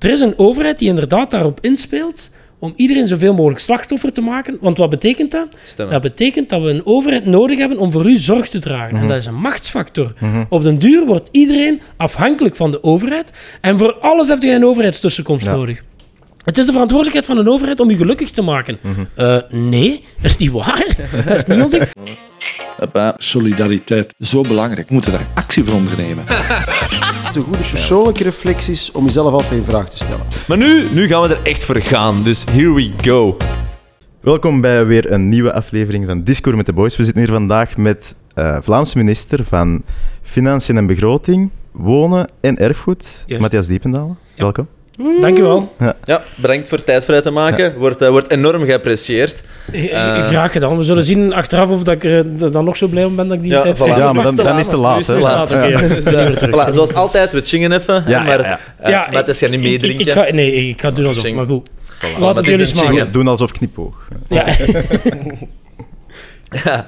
er is een overheid die inderdaad daarop inspeelt om iedereen zoveel mogelijk slachtoffer te maken. Want wat betekent dat? Stemmen. Dat betekent dat we een overheid nodig hebben om voor u zorg te dragen. Mhm. En dat is een machtsfactor. Op den duur wordt iedereen afhankelijk van de overheid. En voor alles heb je een overheidstussenkomst Ja. nodig. Het is de verantwoordelijkheid van een overheid om je gelukkig te maken. Mhm. Eh, nee, dat is niet waar. dat is niet onze... Hoppa. Solidariteit. Zo belangrijk. We moeten daar actie voor ondernemen. Een goede persoonlijke reflecties om jezelf altijd in vraag te stellen. Maar nu, nu gaan we er echt voor gaan. Dus here we go. Welkom bij weer een nieuwe aflevering van Discours met de Boys. We zitten hier vandaag met eh Vlaamse minister van Financiën en Begroting, Wonen en Erfgoed, Juist. Matthias Diependalen. Ja. Welkom. Dankjewel. Ja, bedankt voor tijd vrij te maken. Wordt, eh, wordt enorm geapprecieerd. Eh, Eh. Graag gedaan. We zullen zien achteraf of dat ik er dan nog zo blij om ben dat ik die Ja, tijd voilà. Ja, maar dan, dan is het te laat. Hè. laat. Ja. Voilà, zoals altijd, we chingen even. Ja, maar, ja, ja. Ja, maar het is gaan niet ik- ik- meedrinken. Ik, ga, nee, ik ga doen alsof, maar goed. Voilà, Laat het jullie smaken. Doen alsof knipoog. Ja.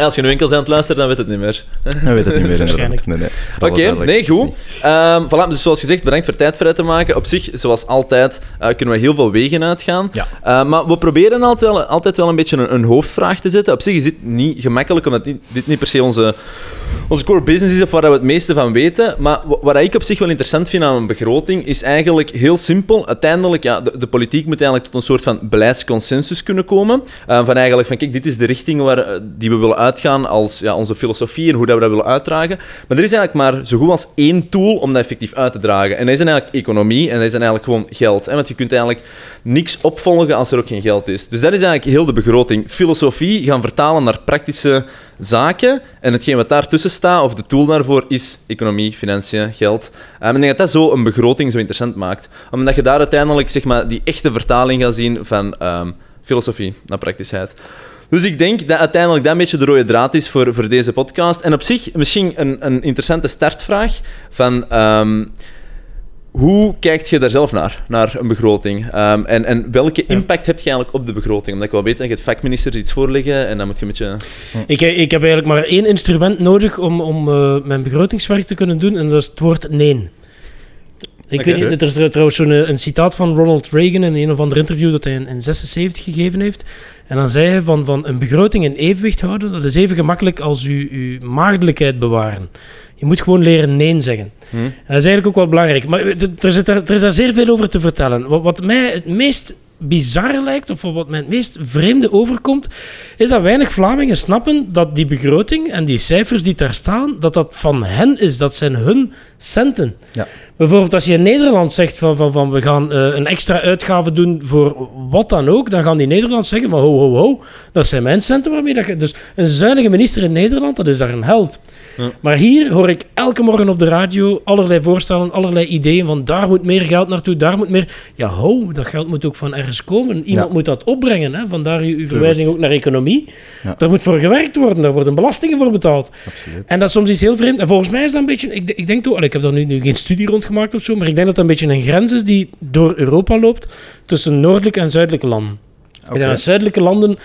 Ja. Als je nu enkels aan het luisteren, dan weet het niet meer. Ik weet het niet meer inderdaad. Waarschijnlijk. Nee, nee. Oké, nee, goed. Ehm voilà, dus zoals gezegd, bedankt voor tijd vrij te maken. Op zich, zoals altijd, eh, kunnen we heel veel wegen uitgaan. Ja. Eh, maar we proberen altijd wel, altijd wel een beetje een, een hoofdvraag te zetten. Op zich is dit niet gemakkelijk, omdat dit, dit niet per se onze, onze core business is of waar we het meeste van weten. Maar wa- wat ik op zich wel interessant vind aan een begroting, is eigenlijk heel simpel. Uiteindelijk, ja, de, politiek moet eigenlijk tot een soort van beleidsconsensus kunnen komen. Eh, van eigenlijk van, kijk, dit is de richting waar, eh, die we willen uitgaan als ja, onze filosofie en hoe dat we dat willen uitdragen. Maar er is eigenlijk maar zo goed als één tool om dat effectief uit te dragen. En dat is eigenlijk economie en dat is eigenlijk gewoon geld. Hè? Want je kunt eigenlijk niks opvolgen als er ook geen geld is. Dus dat is eigenlijk heel de begroting. Filosofie gaan vertalen naar praktische zaken. En hetgeen wat daartussen staat, of de tool daarvoor, is economie, financiën, geld. Um, en ik denk dat dat zo een begroting zo interessant maakt. Omdat je daar uiteindelijk zeg maar, die echte vertaling gaat zien van ehm, filosofie naar praktischheid. Dus ik denk dat uiteindelijk dat een beetje de rode draad is voor, voor deze podcast. En op zich misschien een, een interessante startvraag van... ehm, hoe kijkt je daar zelf naar, naar een begroting? Ehm, en, en welke impact heb je eigenlijk op de begroting? Omdat ik wel weet dat je het vakministers iets voorleggen en dan moet je een beetje... Ik, ik heb eigenlijk maar één instrument nodig om, om eh, mijn begrotingswerk te kunnen doen, en dat is het woord nee. Ik weet niet, er is trouwens zo'n eh, een citaat van Ronald Reagan in een of ander interview dat hij in, in 76 gegeven heeft. En dan zei hij van, van een begroting in evenwicht houden, dat is even gemakkelijk als uw, uw maagdelijkheid bewaren. Je moet gewoon leren nee zeggen. Hm? En dat is eigenlijk ook wel belangrijk. Maar er, er zit er is daar zeer veel over te vertellen. Wat, wat mij het meest bizar lijkt, of wat mij het meest vreemde overkomt, is dat weinig Vlamingen snappen dat die begroting en die cijfers die daar staan, dat dat van hen is. Dat zijn hun centen. Ja. Bijvoorbeeld als je in Nederland zegt van, van, van we gaan eh, een extra uitgave doen voor wat dan ook, dan gaan die Nederlanders zeggen, maar ho, ho, ho, dat zijn mijn centen waarmee dat je... Dus een zuinige minister in Nederland, dat is daar een held. Ja. Maar hier hoor ik elke morgen op de radio allerlei voorstellen, allerlei ideeën van daar moet meer geld naartoe, daar moet meer... Ja, ho, dat geld moet ook van ergens komen. Iemand Ja. moet dat opbrengen. Hè? Vandaar uw, uw verwijzing ook naar economie. Ja. Daar moet voor gewerkt worden, daar worden belastingen voor betaald. Absoluut. En dat is soms iets heel vreemd. En volgens mij is dat een beetje... Ik, ik denk toch... Ik heb daar nu, nu geen studie rond gemaakt of zo, maar ik denk dat dat een beetje een grens is die door Europa loopt tussen noordelijke en zuidelijke landen. Oké. dat zuidelijke landen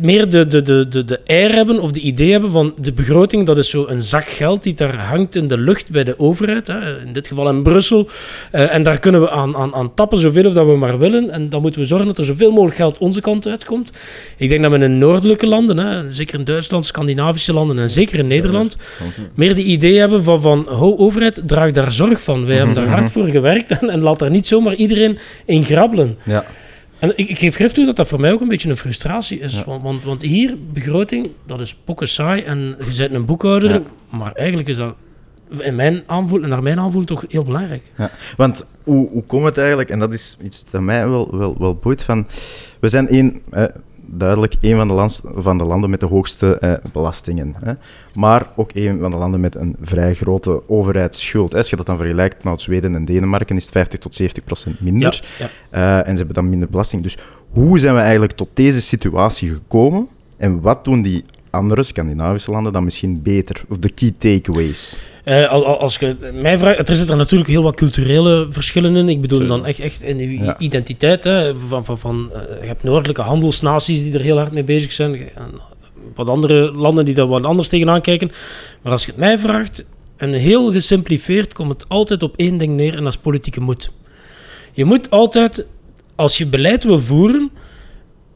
meer de, de, de, de, de air hebben of de idee hebben van de begroting, dat is zo een zak geld die daar hangt in de lucht bij de overheid, hè, in dit geval in Brussel. Eh, en daar kunnen we aan, aan, aan tappen zoveel of dat we maar willen. En dan moeten we zorgen dat er zoveel mogelijk geld onze kant uitkomt. Ik denk dat we in noordelijke landen, hè, zeker in Duitsland, Scandinavische landen en zeker in Nederland, meer de idee hebben van, van ho, overheid, draag daar zorg van. Wij hebben daar hard voor gewerkt en, en laat daar niet zomaar iedereen in grabbelen. Ja. En ik, ik geef grif toe dat dat voor mij ook een beetje een frustratie is. Ja. Want, want, want hier, begroting, dat is pokken saai en je bent een boekhouder. Ja. Maar eigenlijk is dat in mijn aanvoel, en naar mijn aanvoel toch heel belangrijk. Ja, want hoe, hoe komt het eigenlijk, en dat is iets dat mij wel, wel, wel boeit, van, we zijn één, eh, duidelijk een van de, lands, van de landen met de hoogste eh, belastingen, hè, maar ook een van de landen met een vrij grote overheidsschuld. hè. Als je dat dan vergelijkt met Zweden en Denemarken, is het 50 tot 70 procent minder. Ja, Eh, en ze hebben dan minder belasting. Dus hoe zijn we eigenlijk tot deze situatie gekomen? En wat doen die andere Scandinavische landen dan misschien beter? Of de key takeaways? Eh, al- al- als je mij vraagt, er zitten natuurlijk heel wat culturele verschillen in. Ik bedoel dan echt, echt in uw Ja. identiteit. Hè, van, van, van, eh, je hebt noordelijke handelsnaties die er heel hard mee bezig zijn. En wat andere landen die daar wat anders tegenaan kijken. Maar als je het mij vraagt, En heel gesimplifieerd komt het altijd op één ding neer en dat is politieke moed. Je moet altijd, als je beleid wil voeren,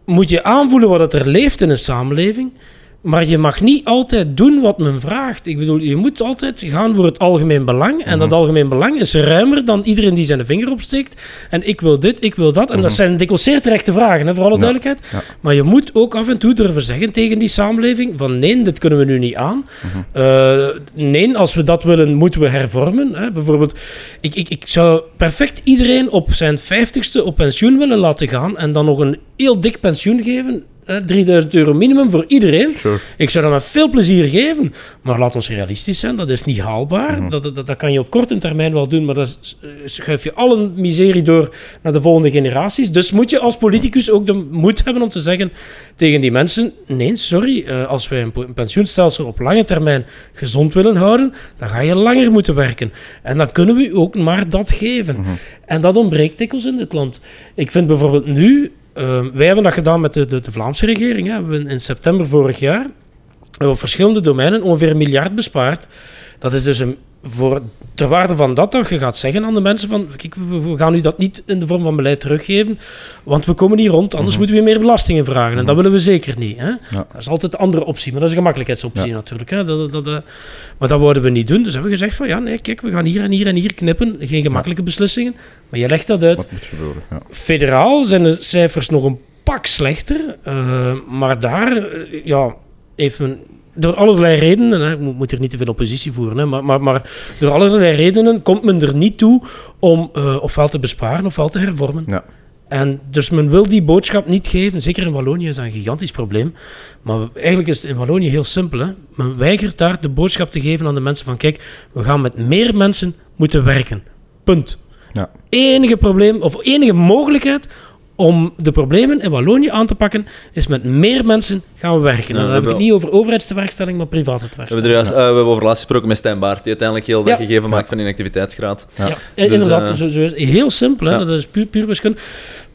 moet je aanvoelen wat er leeft in een samenleving. Maar je mag niet altijd doen wat men vraagt. Ik bedoel, je moet altijd gaan voor het algemeen belang. En dat algemeen belang is ruimer dan iedereen die zijn vinger opsteekt. En ik wil dit, ik wil dat. En dat zijn dikwijls zeer terechte vragen, hè, voor alle duidelijkheid. ja. Maar je moet ook af en toe durven zeggen tegen die samenleving: van nee, dit kunnen we nu niet aan. Eh, nee, als we dat willen, moeten we hervormen. Hè. Bijvoorbeeld, ik, ik, ik zou perfect iedereen op zijn vijftigste op pensioen willen laten gaan. En dan nog een heel dik pensioen geven. Hè, 3000 euro minimum voor iedereen. Sure. Ik zou dat met veel plezier geven. Maar laat ons realistisch zijn, dat is niet haalbaar. dat, dat, dat kan je op korte termijn wel doen, maar dan s- schuif je alle miserie door naar de volgende generaties. Dus moet je als politicus ook de moed hebben om te zeggen tegen die mensen: nee, sorry, eh, als wij een, pensioenstelsel op lange termijn gezond willen houden, dan ga je langer moeten werken. En dan kunnen we u ook maar dat geven. En dat ontbreekt dikwijls in dit land. Ik vind bijvoorbeeld nu, eh, wij hebben dat gedaan met de, de, de Vlaamse regering. Hè. We hebben in september vorig jaar hebben op verschillende domeinen ongeveer een miljard bespaard. Dat is dus een, voor, ter waarde van dat dat je gaat zeggen aan de mensen van kijk, we, gaan u dat niet in de vorm van beleid teruggeven, want we komen niet rond, anders moeten we meer belastingen vragen. En dat willen we zeker niet. Hè? Dat is altijd de andere optie, maar dat is een gemakkelijkheidsoptie Ja. natuurlijk. Hè? Dat, dat, dat, maar dat wouden we niet doen. Dus hebben we gezegd van ja, nee, kijk, we gaan hier en hier en hier knippen. Geen gemakkelijke beslissingen, maar je legt dat uit. Wat moet gebeuren? Federaal zijn de cijfers nog een pak slechter. eh, maar daar eh, ja, heeft men door allerlei redenen, hè, ik moet, hier niet te veel oppositie voeren, hè, maar, maar, maar door allerlei redenen komt men er niet toe om eh, ofwel te besparen ofwel te hervormen. Ja. En dus men wil die boodschap niet geven. Zeker in Wallonië is dat een gigantisch probleem. Maar eigenlijk is het in Wallonië heel simpel. Hè? Men weigert daar de boodschap te geven aan de mensen van kijk, we gaan met meer mensen moeten werken. Punt. Ja. Enige probleem, of enige mogelijkheid om de problemen in Wallonië aan te pakken, is met meer mensen gaan we werken. en dan we heb ik het niet over overheidstewerkstelling, maar private We hebben, tewerkstelling. er, juist- eh, we hebben over laatst gesproken met Stijn Baart, die uiteindelijk heel dat Ja. gegeven maakt van inactiviteitsgraad. Ja, Ja. eh, Dus, inderdaad. eh, zo, zo is heel simpel, hè? ja. dat is puur, puur wiskunde.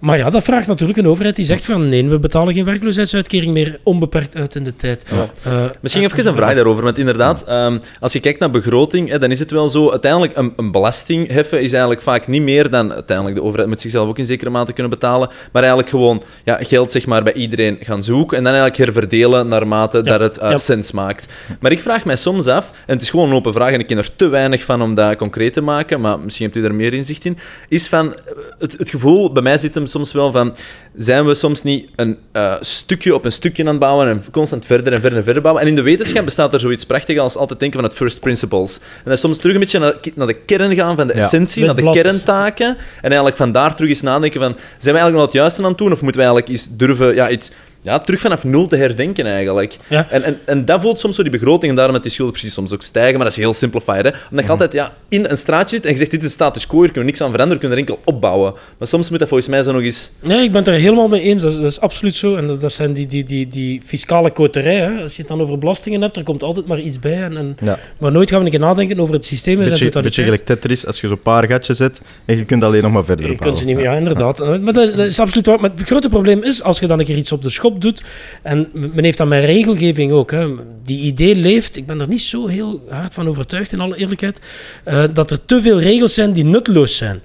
Maar ja, dat vraagt natuurlijk een overheid die zegt van nee, we betalen geen werkloosheidsuitkering meer onbeperkt uit in de tijd. Ja. Eh, Misschien eh, even een vraag daarover, want inderdaad, ehm, als je kijkt naar begroting, hè, dan is het wel zo, uiteindelijk een, een belasting heffen is eigenlijk vaak niet meer dan, uiteindelijk de overheid moet zichzelf ook in zekere mate kunnen betalen, maar eigenlijk gewoon ja, geld zeg maar, bij iedereen gaan zoeken en dan eigenlijk herverdelen naarmate dat het ja. sens maakt. Maar ik vraag mij soms af, en het is gewoon een open vraag en ik ken er te weinig van om dat concreet te maken, maar misschien hebt u daar meer inzicht in, is van, het, het gevoel, bij mij zit hem soms wel van, zijn we soms niet een eh, stukje op een stukje aan het bouwen en constant verder en verder en verder bouwen. En in de wetenschap bestaat er zoiets prachtigs als altijd denken van het first principles. En is soms terug een beetje naar, naar de kern gaan van de Ja. essentie, naar de kerntaken. En eigenlijk van daar terug eens nadenken van, zijn we eigenlijk nog het juiste aan het doen? Of moeten we eigenlijk eens durven ja, iets ja, terug vanaf nul te herdenken eigenlijk? Ja. En, en, en dat voelt soms zo die begroting en daarom dat die schulden precies soms ook stijgen. Maar dat is heel simplified, hè. Omdat je altijd ja, in een straatje zit en je zegt, dit is de status quo, hier kunnen we niks aan veranderen, we kunnen er enkel opbouwen. Maar soms moet dat volgens mij zo nog eens... Nee, ik ben het er helemaal mee eens. Dat is, dat is absoluut zo. En dat, dat zijn die, die, die, die fiscale koterij. Hè. Als je het dan over belastingen hebt, er komt altijd maar iets bij. En, en, Ja. Maar nooit gaan we een keer nadenken over het systeem zijn Beetje, beetje gelijk Tetris, als je zo'n paar gatjes zet en je kunt alleen nog maar verder Je kunt ze niet meer, ja, inderdaad. Eh, Maar dat, dat is absoluut waar. Maar het grote probleem is, als je dan een keer iets op de schop doet, en men heeft dat met regelgeving ook, hè, die idee leeft, ik ben er niet zo heel hard van overtuigd, in alle eerlijkheid, eh, dat er te veel regels zijn die nutteloos zijn.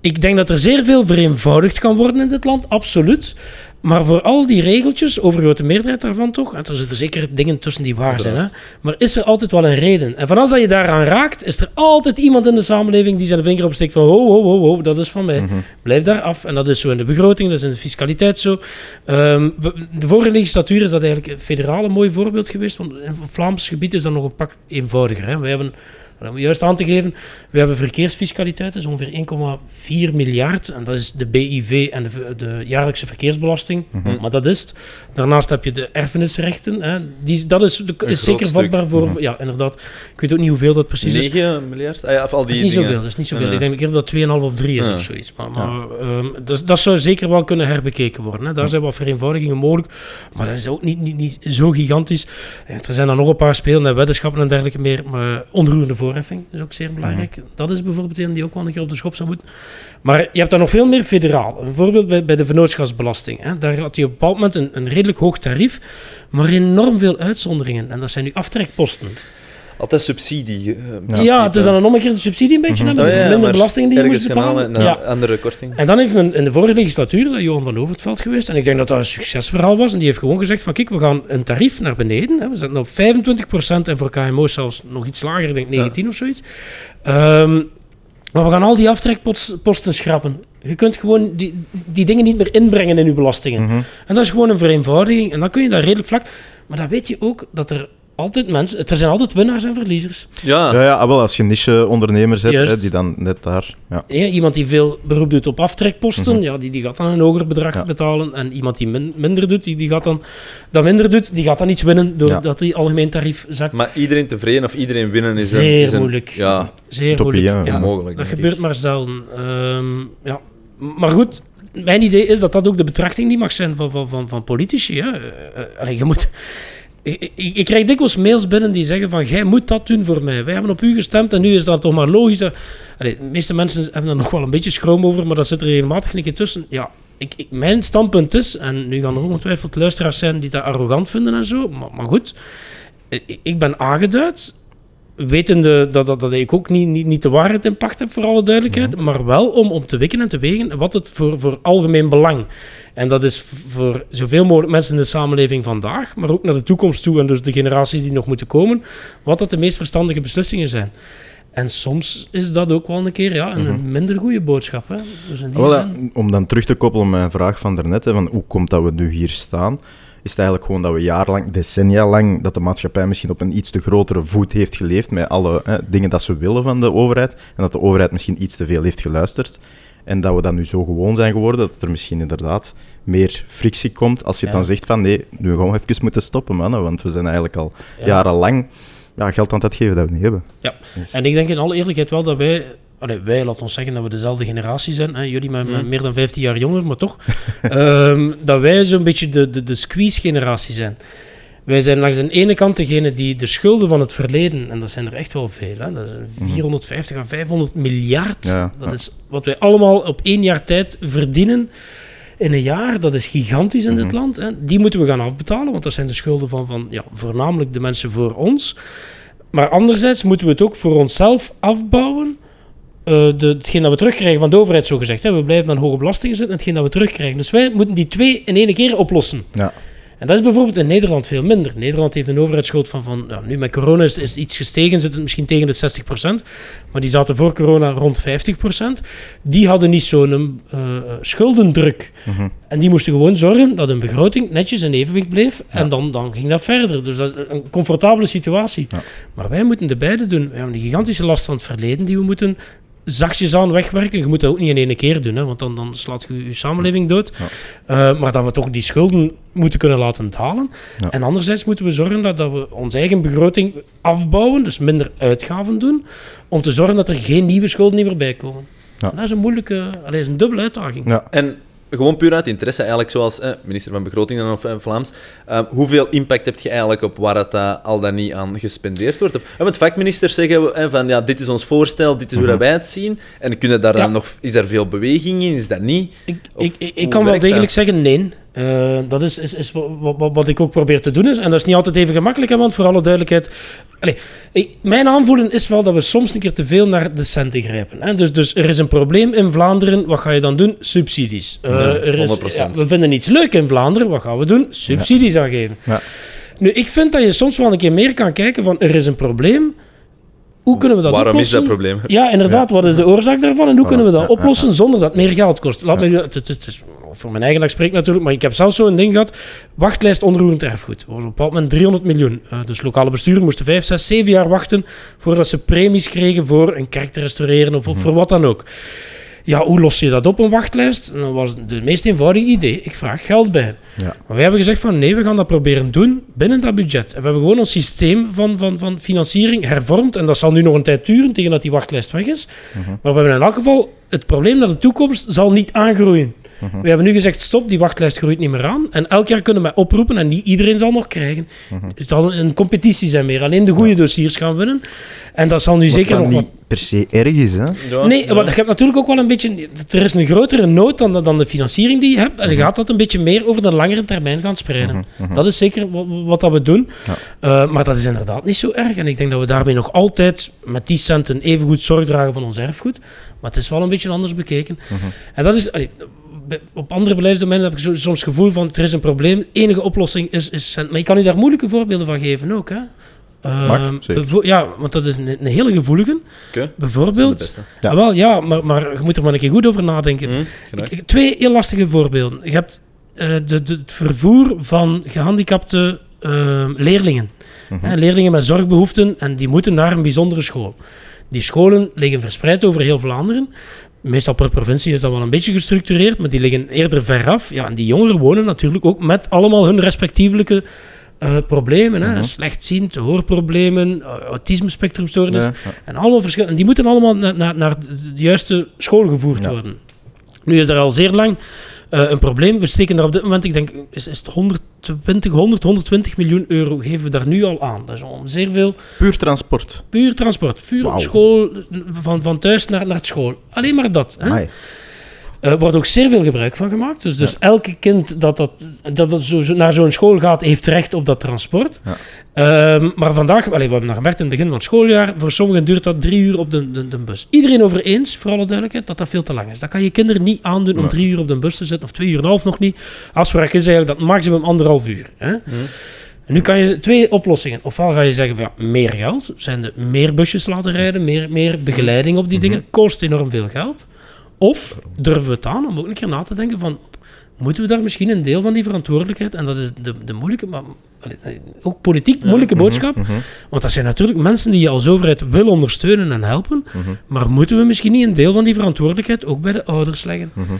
Ik denk dat er zeer veel vereenvoudigd kan worden in dit land, absoluut. Maar voor al die regeltjes, overgrote meerderheid daarvan toch, en er zitten zeker dingen tussen die waar zijn, hè, maar is er altijd wel een reden. En van als dat je daaraan raakt, is er altijd iemand in de samenleving die zijn vinger opsteekt van ho, ho, ho, ho, dat is van mij. Blijf daar af. En dat is zo in de begroting, dat is in de fiscaliteit zo. Ehm, de vorige legislatuur is dat eigenlijk federaal een mooi voorbeeld geweest, want in het Vlaams gebied is dat nog een pak eenvoudiger. Hè. We hebben... Om juist aan te geven, we hebben verkeersfiscaliteit, dat is ongeveer 1,4 miljard. En dat is de BIV en de, de jaarlijkse verkeersbelasting. Maar dat is het. Daarnaast heb je de erfenisrechten. Hè. Die, dat is, de, zeker stuk. vatbaar voor... Ja, inderdaad. Ik weet ook niet hoeveel dat precies is. 9 miljard? Ah ja, of al Dat die is niet dingen. zoveel, dat is niet zoveel. Ja. Ik denk eerder dat 2,5 of 3 is Ja. of zoiets. Maar, maar ehm, dus, dat zou zeker wel kunnen herbekeken worden. Hè. Daar zijn wat vereenvoudigingen mogelijk. Maar dat is ook niet, niet, niet zo gigantisch. En er zijn dan nog een paar spelen, weddenschappen en dergelijke meer. Maar onroerende voorheffing is ook zeer belangrijk. Dat is bijvoorbeeld een die ook wel een keer op de schop zou moeten. Maar je hebt daar nog veel meer federaal. Een voorbeeld bij, bij de vennootschapsbelasting. Hè. Daar had je op een bepaald moment een, een redelijk hoog tarief, maar enorm veel uitzonderingen. En dat zijn nu aftrekposten. Altijd subsidie. eh, Ja, het is dan een omgekeerde subsidie een beetje, Mhm. dus Oh, ja, minder belastingen die je moet betalen. Ja. andere korting. En dan heeft men in de vorige legislatuur, is dat Johan van Overtveld geweest, en ik denk dat dat een succesverhaal was, en die heeft gewoon gezegd van, kijk, we gaan een tarief naar beneden, hè, we zetten op 25% en voor KMO's zelfs nog iets lager, ik denk 19 of zoiets. Ehm, maar we gaan al die aftrekposten schrappen. Je kunt gewoon die, die dingen niet meer inbrengen in je belastingen. Mhm. En dat is gewoon een vereenvoudiging, en dan kun je dat redelijk vlak... Maar dan weet je ook dat er altijd mensen... Er zijn altijd winnaars en verliezers. Ja, Ja, ja, ah, wel, als je niche-ondernemers hebt, Juist. hè, die dan net daar... Ja. Ja, iemand die veel beroep doet op aftrekposten, Mhm. ja, die, die gaat dan een hoger bedrag Ja. betalen. En iemand die min- minder doet, die, die gaat dan dat minder doet, die gaat dan iets winnen doordat die algemeen tarief zakt. maar iedereen tevreden of iedereen winnen is een... Zeer is een- moeilijk. Ja, Zeer Utopie, moeilijk. ja. Ja, onmogelijk. dat gebeurt ik. maar zelden. Ehm, ja. Maar goed, mijn idee is dat dat ook de betrachting niet mag zijn van, van, van, van politici. Hè. Eh, eh, allee, je moet... Ik, ik, krijg dikwijls mails binnen die zeggen van, jij moet dat doen voor mij. Wij hebben op u gestemd en nu is dat toch maar logisch. de meeste mensen hebben er nog wel een beetje schroom over, maar dat zit er regelmatig een keer tussen. Ja, ik, ik- mijn standpunt is, en nu gaan er ongetwijfeld luisteraars zijn die dat arrogant vinden en zo, maar, maar goed, ik ben aangeduid, wetende dat, dat, dat ik ook niet, niet, niet de waarheid in pacht heb, voor alle duidelijkheid, maar wel om, om te wikken en te wegen wat het voor, voor algemeen belang. En dat is voor zoveel mogelijk mensen in de samenleving vandaag, maar ook naar de toekomst toe en dus de generaties die nog moeten komen, wat dat de meest verstandige beslissingen zijn. En soms is dat ook wel een keer ja, een, een minder goede boodschap. Hè? Dus in die Wel, ja, zin- om dan terug te koppelen op mijn vraag van daarnet, hè, van hoe komt dat we nu hier staan, is het eigenlijk gewoon dat we jarenlang, decennia lang, dat de maatschappij misschien op een iets te grotere voet heeft geleefd met alle hè, dingen dat ze willen van de overheid, en dat de overheid misschien iets te veel heeft geluisterd. En dat we dan nu zo gewoon zijn geworden, dat er misschien inderdaad meer frictie komt als je Ja. dan zegt van nee, nu gaan we even moeten stoppen, mannen, want we zijn eigenlijk al ja. jarenlang ja, geld aan het uitgeven dat we niet hebben. Ja. Dus- En ik denk in alle eerlijkheid wel dat wij, allee, wij laten ons zeggen dat we dezelfde generatie zijn, hè, jullie met Mhm. meer dan 15 jaar jonger, maar toch, ehm, dat wij zo'n beetje de, de, de squeeze-generatie zijn. Wij zijn langs de ene kant degene die de schulden van het verleden, en dat zijn er echt wel veel, hè, dat is 450 à 500 miljard, Mhm. Ja, dat ja. is wat wij allemaal op één jaar tijd verdienen in een jaar, dat is gigantisch in dit Mhm. land. Hè. Die moeten we gaan afbetalen, want dat zijn de schulden van, van ja, voornamelijk de mensen voor ons. Maar anderzijds moeten we het ook voor onszelf afbouwen. Eh, de, hetgeen dat we terugkrijgen van de overheid, zo gezegd. Hè. We blijven aan hoge belastingen zitten en hetgeen dat we terugkrijgen. Dus wij moeten die twee in één keer oplossen. Ja. En dat is bijvoorbeeld in Nederland veel minder. Nederland heeft een overheidsschuld van, van ja, nu met corona is, is iets gestegen, zit het misschien tegen de 60%, maar die zaten voor corona rond 50%. Die hadden niet zo'n eh, schuldendruk. Mhm. En die moesten gewoon zorgen dat hun begroting netjes in evenwicht bleef. En dan, dan ging dat verder. Dus dat is een comfortabele situatie. Ja. Maar wij moeten de beide doen. We hebben een gigantische last van het verleden die we moeten zachtjes aan wegwerken. Je moet dat ook niet in één keer doen, hè, want dan, dan slaat je je samenleving dood. Eh, maar dat we toch die schulden moeten kunnen laten dalen. Ja. En anderzijds moeten we zorgen dat, dat we onze eigen begroting afbouwen, dus minder uitgaven doen, om te zorgen dat er geen nieuwe schulden meer bij komen. Ja. En Dat is een moeilijke, dat is een dubbele uitdaging. Ja. En gewoon puur uit interesse, eigenlijk zoals eh, minister van Begroting dan of eh, Vlaams, eh, hoeveel impact heb je eigenlijk op waar het eh, al dan niet aan gespendeerd wordt? Of, want vakministers zeggen van ja, dit is ons voorstel, dit is hoe dat wij het zien. En kunnen daar Ja. dan nog, is er veel beweging in? Is dat niet? Ik, Of ik, ik, kan wel degelijk dat? zeggen nee. Eh, dat is, is, is wat, wat, wat ik ook probeer te doen. Is, en dat is niet altijd even gemakkelijk, hè, want voor alle duidelijkheid... Allee, ik- mijn aanvoelen is wel dat we soms een keer te veel naar de centen grijpen. Hè. Dus, dus er is een probleem in Vlaanderen, wat ga je dan doen? Subsidies. Ja, er is, 100%. ja, we vinden iets leuk in Vlaanderen, wat gaan we doen? Subsidies aangeven. Ja. Nu, ik vind dat je soms wel een keer meer kan kijken van, er is een probleem, hoe kunnen we dat Waarom is dat probleem? Ja, inderdaad. Wat is de oorzaak daarvan en hoe Voilà, kunnen we dat oplossen zonder dat meer geld kost? Laat me, het, het, het is voor mijn eigen dag spreek natuurlijk, maar ik heb zelfs zo'n ding gehad. Wachtlijst onroerend erfgoed. Dat was op een bepaald moment 300 miljoen. Eh, dus lokale besturen moesten 5, 6, 7 jaar wachten voordat ze premies kregen voor een kerk te restaureren of, of voor wat dan ook. Ja, hoe los je dat op, een wachtlijst? Dat was de meest eenvoudige idee. Ik vraag geld bij. Ja. Maar wij hebben gezegd van nee, we gaan dat proberen doen binnen dat budget. En we hebben gewoon ons systeem van, van, van financiering hervormd. En dat zal nu nog een tijd duren tegen dat die wachtlijst weg is. Maar we hebben in elk geval het probleem naar de toekomst zal niet aangroeien. Mhm. We hebben nu gezegd, stop, die wachtlijst groeit niet meer aan. En elk jaar kunnen we oproepen en niet iedereen zal nog krijgen. Mhm. Het zal een competitie zijn meer. Alleen de goede dossiers gaan winnen. En dat zal nu Wat zeker dan nog wat... niet per se erg is, hè? Ja, Nee, ja. maar je hebt natuurlijk ook wel een beetje... Er is een grotere nood dan, dan de financiering die je hebt. En je gaat dat een beetje meer over de langere termijn gaan spreiden. Mhm, mhm. Dat is zeker wat, wat dat we doen. Ja. Eh, maar dat is inderdaad niet zo erg. En ik denk dat we daarmee nog altijd met die centen even goed zorg dragen van ons erfgoed. Maar het is wel een beetje anders bekeken. Mhm. En dat is... allee, op andere beleidsdomeinen heb ik zo- soms het gevoel van er is een probleem. enige oplossing is, is cent. Maar je kan u daar moeilijke voorbeelden van geven ook. Hè? Eh, Mag, bevo- ja, want dat is een, een hele gevoelige. Oké, dat is de Bijvoorbeeld... beste. Ja. Ah, wel, ja, maar, maar je moet er maar een keer goed over nadenken. Graag. Ik- ik- twee heel lastige voorbeelden. Je hebt eh, de, de, het vervoer van gehandicapte eh, leerlingen. Mhm. Leerlingen met zorgbehoeften en die moeten naar een bijzondere school. Die scholen liggen verspreid over heel Vlaanderen. Meestal per provincie is dat wel een beetje gestructureerd, maar die liggen eerder veraf. Ja, en die jongeren wonen natuurlijk ook met allemaal hun respectievelijke eh, problemen. Hè. Mhm. Slechtziend, hoorproblemen, uh, autisme-spectrumstoornis. Ja, ja. En allemaal verschillende. En die moeten allemaal naar, de de juiste school gevoerd Ja. worden. Nu is er al zeer lang eh, een probleem. We steken daar op dit moment, ik denk, is, is het 120, 100, 120 miljoen euro geven we daar nu al aan. Dat is al zeer veel. Puur transport. Puur transport. Puur Wauw. school, van, van thuis naar, naar school. Alleen maar dat. Hè? Er wordt ook zeer veel gebruik van gemaakt. Dus, dus elke kind dat, dat, dat, dat zo, naar zo'n school gaat, heeft recht op dat transport. Ja. Ehm, maar vandaag, we hebben dat gemerkt in het begin van het schooljaar, voor sommigen duurt dat drie uur op de, de, de bus. Iedereen over eens, voor alle duidelijkheid, dat dat veel te lang is. Dat kan je kinderen niet aandoen om drie uur op de bus te zitten, of twee uur en een half nog niet. Afspraak is eigenlijk dat maximum anderhalf uur. Hè? En nu kan je twee oplossingen. Ofwel ga je zeggen van ja, meer geld, zijn de meer busjes laten rijden, meer, meer begeleiding op die dingen, kost enorm veel geld. Of durven we het aan om ook een keer na te denken van, moeten we daar misschien een deel van die verantwoordelijkheid, en dat is de, de moeilijke, maar ook politiek moeilijke boodschap, Mhm, want dat zijn natuurlijk mensen die je als overheid wil ondersteunen en helpen, mhm, maar moeten we misschien niet een deel van die verantwoordelijkheid ook bij de ouders leggen? mhm.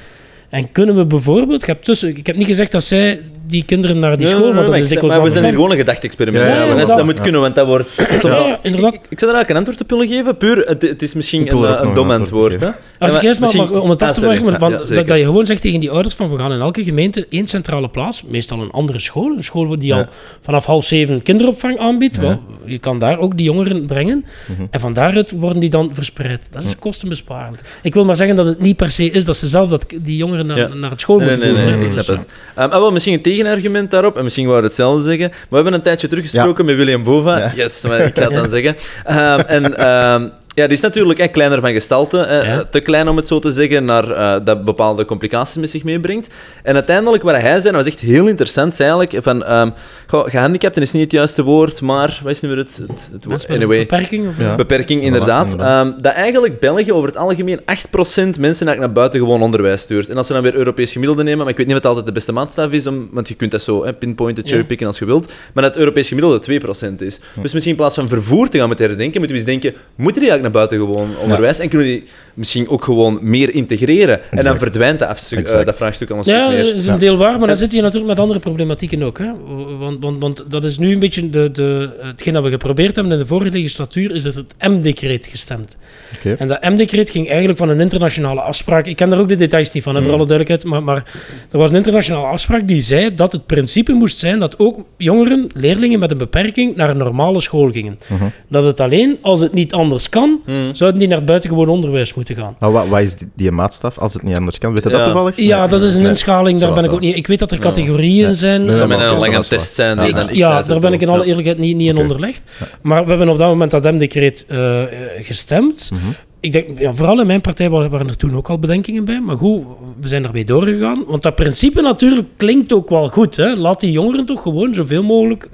En kunnen we bijvoorbeeld, ik heb, tussen, ik heb niet gezegd dat zij die kinderen naar die Nee, school, nee, want dat maar is ik zeg- dikwijls maar we zijn hier gewoon een gedachte-experiment. Ja, ja, dat moet kunnen, want dat wordt... Soms Ja, al- ja, inderdaad. Ik, ik zou daar eigenlijk een antwoord op willen geven. Puur, het, het is misschien Ik een, dom antwoord Hè? Als Ja, ik eerst maar, mag- om het af Ah, te Ja, van, ja, dat, dat je gewoon zegt tegen die ouders van we gaan in elke gemeente één centrale plaats, meestal een andere school, een school die al vanaf half zeven kinderopvang aanbiedt, Ja. wel, je kan daar ook die jongeren brengen Mhm. en van daaruit worden die dan verspreid. Dat is kostenbesparend. Ik wil maar zeggen dat het niet per se is dat ze zelf dat, die jongeren naar, Ja. naar het school Nee, nee, moeten nee, nee, voeren. ik snap het. Um, wel, misschien een tegenargument daarop, en misschien wou we hetzelfde zeggen. Maar we hebben een tijdje teruggesproken met William Bova. Ja. Yes, maar ik ga het dan zeggen. Um, en ehm, ja, die is natuurlijk eh, kleiner van gestalte. eh, Ja. Te klein om het zo te zeggen, naar, eh, dat bepaalde complicaties met zich meebrengt. En uiteindelijk, wat hij zei, dat was echt heel interessant, zei eigenlijk, van, ehm goh, gehandicapten is niet het juiste woord, maar, wat is nu weer het, het, het woord? Met Anyway, beperking. Of, Ja. beperking, inderdaad. inderdaad. Ehm, dat eigenlijk België over het algemeen 8% mensen naar buitengewoon onderwijs stuurt. En als we dan weer Europees gemiddelde nemen, maar ik weet niet het altijd de beste maatstaf is, om, want je kunt dat zo hè, pinpointen, Ja. cherrypicken als je wilt, maar dat het Europees gemiddelde 2% is. Dus misschien in plaats van vervoer te gaan moeten herdenken, moeten we eens denken, moeten die eigenlijk naar buitengewoon onderwijs en kunnen we die misschien ook gewoon meer integreren? En dan verdwijnt dat, afstuk, eh, dat vraagstuk al een Ja, stuk dat meer. is een Ja. deel waar, maar dan En- zit je natuurlijk met andere problematieken ook. Hè? Want, want, want dat is nu een beetje de, de, hetgeen dat we geprobeerd hebben in de vorige legislatuur, is dat het M-decreet gestemd. Oké. En dat M-decreet ging eigenlijk van een internationale afspraak. Ik ken daar ook de details niet van, hè, voor Mm. alle duidelijkheid. Maar, maar er was een internationale afspraak die zei dat het principe moest zijn dat ook jongeren, leerlingen met een beperking, naar een normale school gingen. Mhm. Dat het alleen, als het niet anders kan, Hmm. zouden die naar buitengewoon onderwijs moeten gaan. Maar wat, wat is die, die maatstaf als het niet anders kan? Weet je dat toevallig? Ja, Nee. dat is een Nee. inschaling, daar ben ik ook niet... Ik weet dat er categorieën zijn. Nee, Dat een lange test zijn. Ja. daar ben ik in alle eerlijkheid niet, niet in onderlegd. Maar we hebben op dat moment dat M-decreet eh, eh, gestemd. Mhm. Ik denk, ja, vooral in mijn partij wa- waren er toen ook al bedenkingen bij. Maar goed, we zijn ermee doorgegaan. Want dat principe natuurlijk klinkt ook wel goed. Hè? Laat die jongeren toch gewoon zoveel mogelijk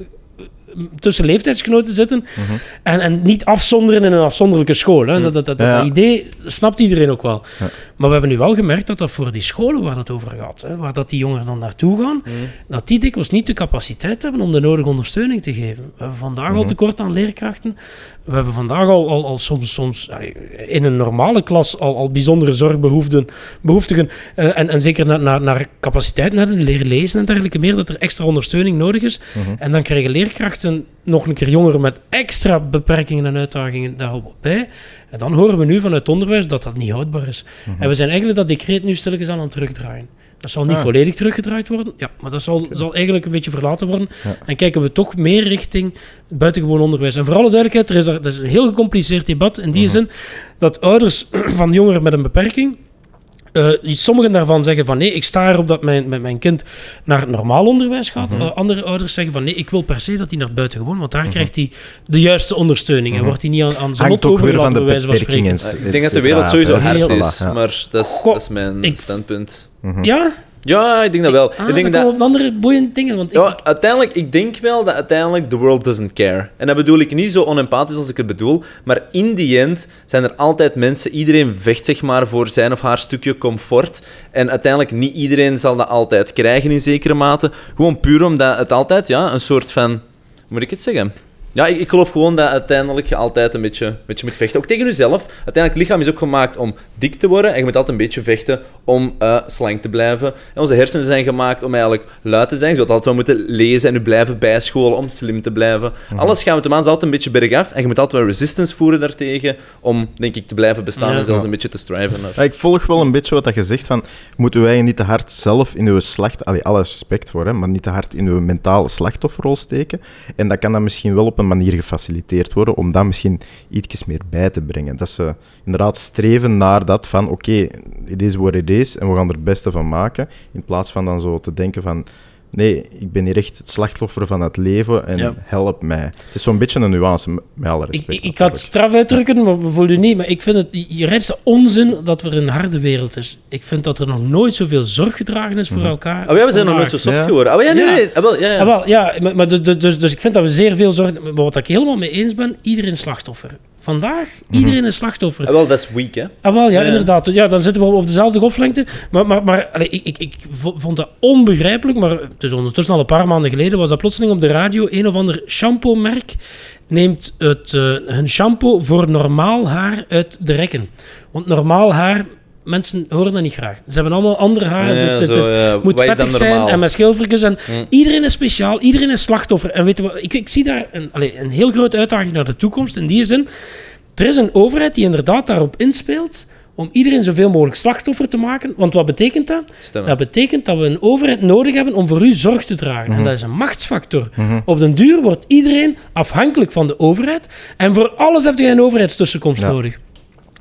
tussen leeftijdsgenoten zitten. Mhm. En, en niet afzonderen in een afzonderlijke school. Hè? Dat, dat, dat, Ja. dat idee snapt iedereen ook wel. Ja. Maar we hebben nu wel gemerkt dat dat voor die scholen waar het over gaat, hè, waar dat die jongeren dan naartoe gaan, dat die dikwijls niet de capaciteit hebben om de nodige ondersteuning te geven. We hebben vandaag al Mhm. tekort aan leerkrachten. We hebben vandaag al, al, al soms, soms in een normale klas al, al bijzondere zorgbehoeften, behoeftigen, eh, en, en zeker naar, naar, naar capaciteit, naar leren lezen en dergelijke meer, dat er extra ondersteuning nodig is. Mhm. En dan krijgen leerkrachten nog een keer jongeren met extra beperkingen en uitdagingen daarop bij. En dan horen we nu vanuit het onderwijs dat dat niet houdbaar is. Mhm. En we zijn eigenlijk dat decreet nu stilletjes aan aan het terugdraaien. Dat zal niet Ah. volledig teruggedraaid worden, ja, maar dat zal, zal eigenlijk een beetje verlaten worden. Ja. En kijken we toch meer richting buitengewoon onderwijs. En voor alle duidelijkheid, er is, daar, dat is een heel gecompliceerd debat in die Mhm. zin dat ouders van jongeren met een beperking. Eh, sommigen daarvan zeggen van nee, ik sta erop dat mijn, mijn, mijn kind naar normaal onderwijs gaat. Mhm. Eh, andere ouders zeggen van nee, ik wil per se dat hij naar buitengewoon, want daar krijgt hij de juiste ondersteuning. En Mhm. wordt hij niet aan, aan zijn lot overgelaten, de bij wijze van spreken. beperkingen. Eh, ik denk dat de wereld sowieso hard Heel- is, ja. maar dat is, dat is mijn ik- standpunt. Mhm. Ja? Ja, ik denk dat wel. Ah, ik denk dat... op andere boeiende dingen. Want ik, Ja, uiteindelijk, ik denk wel dat uiteindelijk the world doesn't care. En dat bedoel ik niet zo onempathisch als ik het bedoel, maar in die end zijn er altijd mensen, iedereen vecht zeg maar voor zijn of haar stukje comfort. En uiteindelijk, niet iedereen zal dat altijd krijgen in zekere mate. Gewoon puur omdat het altijd, ja, een soort van... Hoe moet ik het zeggen? Ja, ik, ik geloof gewoon dat uiteindelijk je altijd een beetje, een beetje moet vechten. Ook tegen jezelf. Uiteindelijk, het lichaam is ook gemaakt om dik te worden. En je moet altijd een beetje vechten om eh, slank te blijven. En onze hersenen zijn gemaakt om eigenlijk luid te zijn. Je zult altijd wel moeten lezen en je blijven bijscholen om slim te blijven. Alles gaat met de maan altijd een beetje bergaf. En je moet altijd wel resistance voeren daartegen om, denk ik, te blijven bestaan Ja. en zelfs Ja. een beetje te striven. naar- Ja, ik volg wel een beetje wat dat je zegt van, moeten wij niet te hard zelf in uw slacht, allee, alles respect voor, hè, maar niet te hard in uw mentale slachtofferrol steken. En dat kan dan misschien wel op een manier gefaciliteerd worden, om dat misschien iets meer bij te brengen. Dat ze inderdaad streven naar dat van, oké, it is what it is, en we gaan er het beste van maken, in plaats van dan zo te denken van, nee, ik ben hier echt het slachtoffer van het leven en Ja. help mij. Het is zo'n beetje een nuance, met alle ik, respect. ik, ik ga het straf uitdrukken, maar voel je niet. Maar ik vind het je redste onzin dat er een harde wereld is. Ik vind dat er nog nooit zoveel zorg gedragen is voor Mhm. elkaar. Oh ja, we zijn nog nooit zo soft Ja. geworden. Oh ja, nee, Ja. nee. nee. Ah, wel, ja, ja. Wel, ja maar, maar dus, dus, dus ik vind dat we zeer veel zorg... Maar wat ik helemaal mee eens ben, iedereen slachtoffer. Vandaag, iedereen is slachtoffer. Ah, wel, dat is weak, hè. Ah, wel, ja, Ja. inderdaad. Ja, dan zitten we op dezelfde golflengte. Maar, maar, maar allee, ik, ik, ik vo- vond dat onbegrijpelijk. Maar het is ondertussen al een paar maanden geleden. Was dat plotseling op de radio. Een of ander shampoo-merk neemt het, eh, hun shampoo voor normaal haar uit de rekken. Want normaal haar, mensen horen dat niet graag. Ze hebben allemaal andere haren. Ja, dus het zo, is, ja. moet dan vettig zijn en met schilfertjes. En Hm. Iedereen is speciaal, iedereen is slachtoffer. En weet je wat, ik, ik zie daar een, allee, een heel grote uitdaging naar de toekomst. In die zin, er is een overheid die inderdaad daarop inspeelt om iedereen zoveel mogelijk slachtoffer te maken. Want wat betekent dat? Stemmen. Dat betekent dat we een overheid nodig hebben om voor u zorg te dragen. Mhm. En dat is een machtsfactor. Op den duur wordt iedereen afhankelijk van de overheid. En voor alles heb je een overheidstussenkomst Ja. nodig.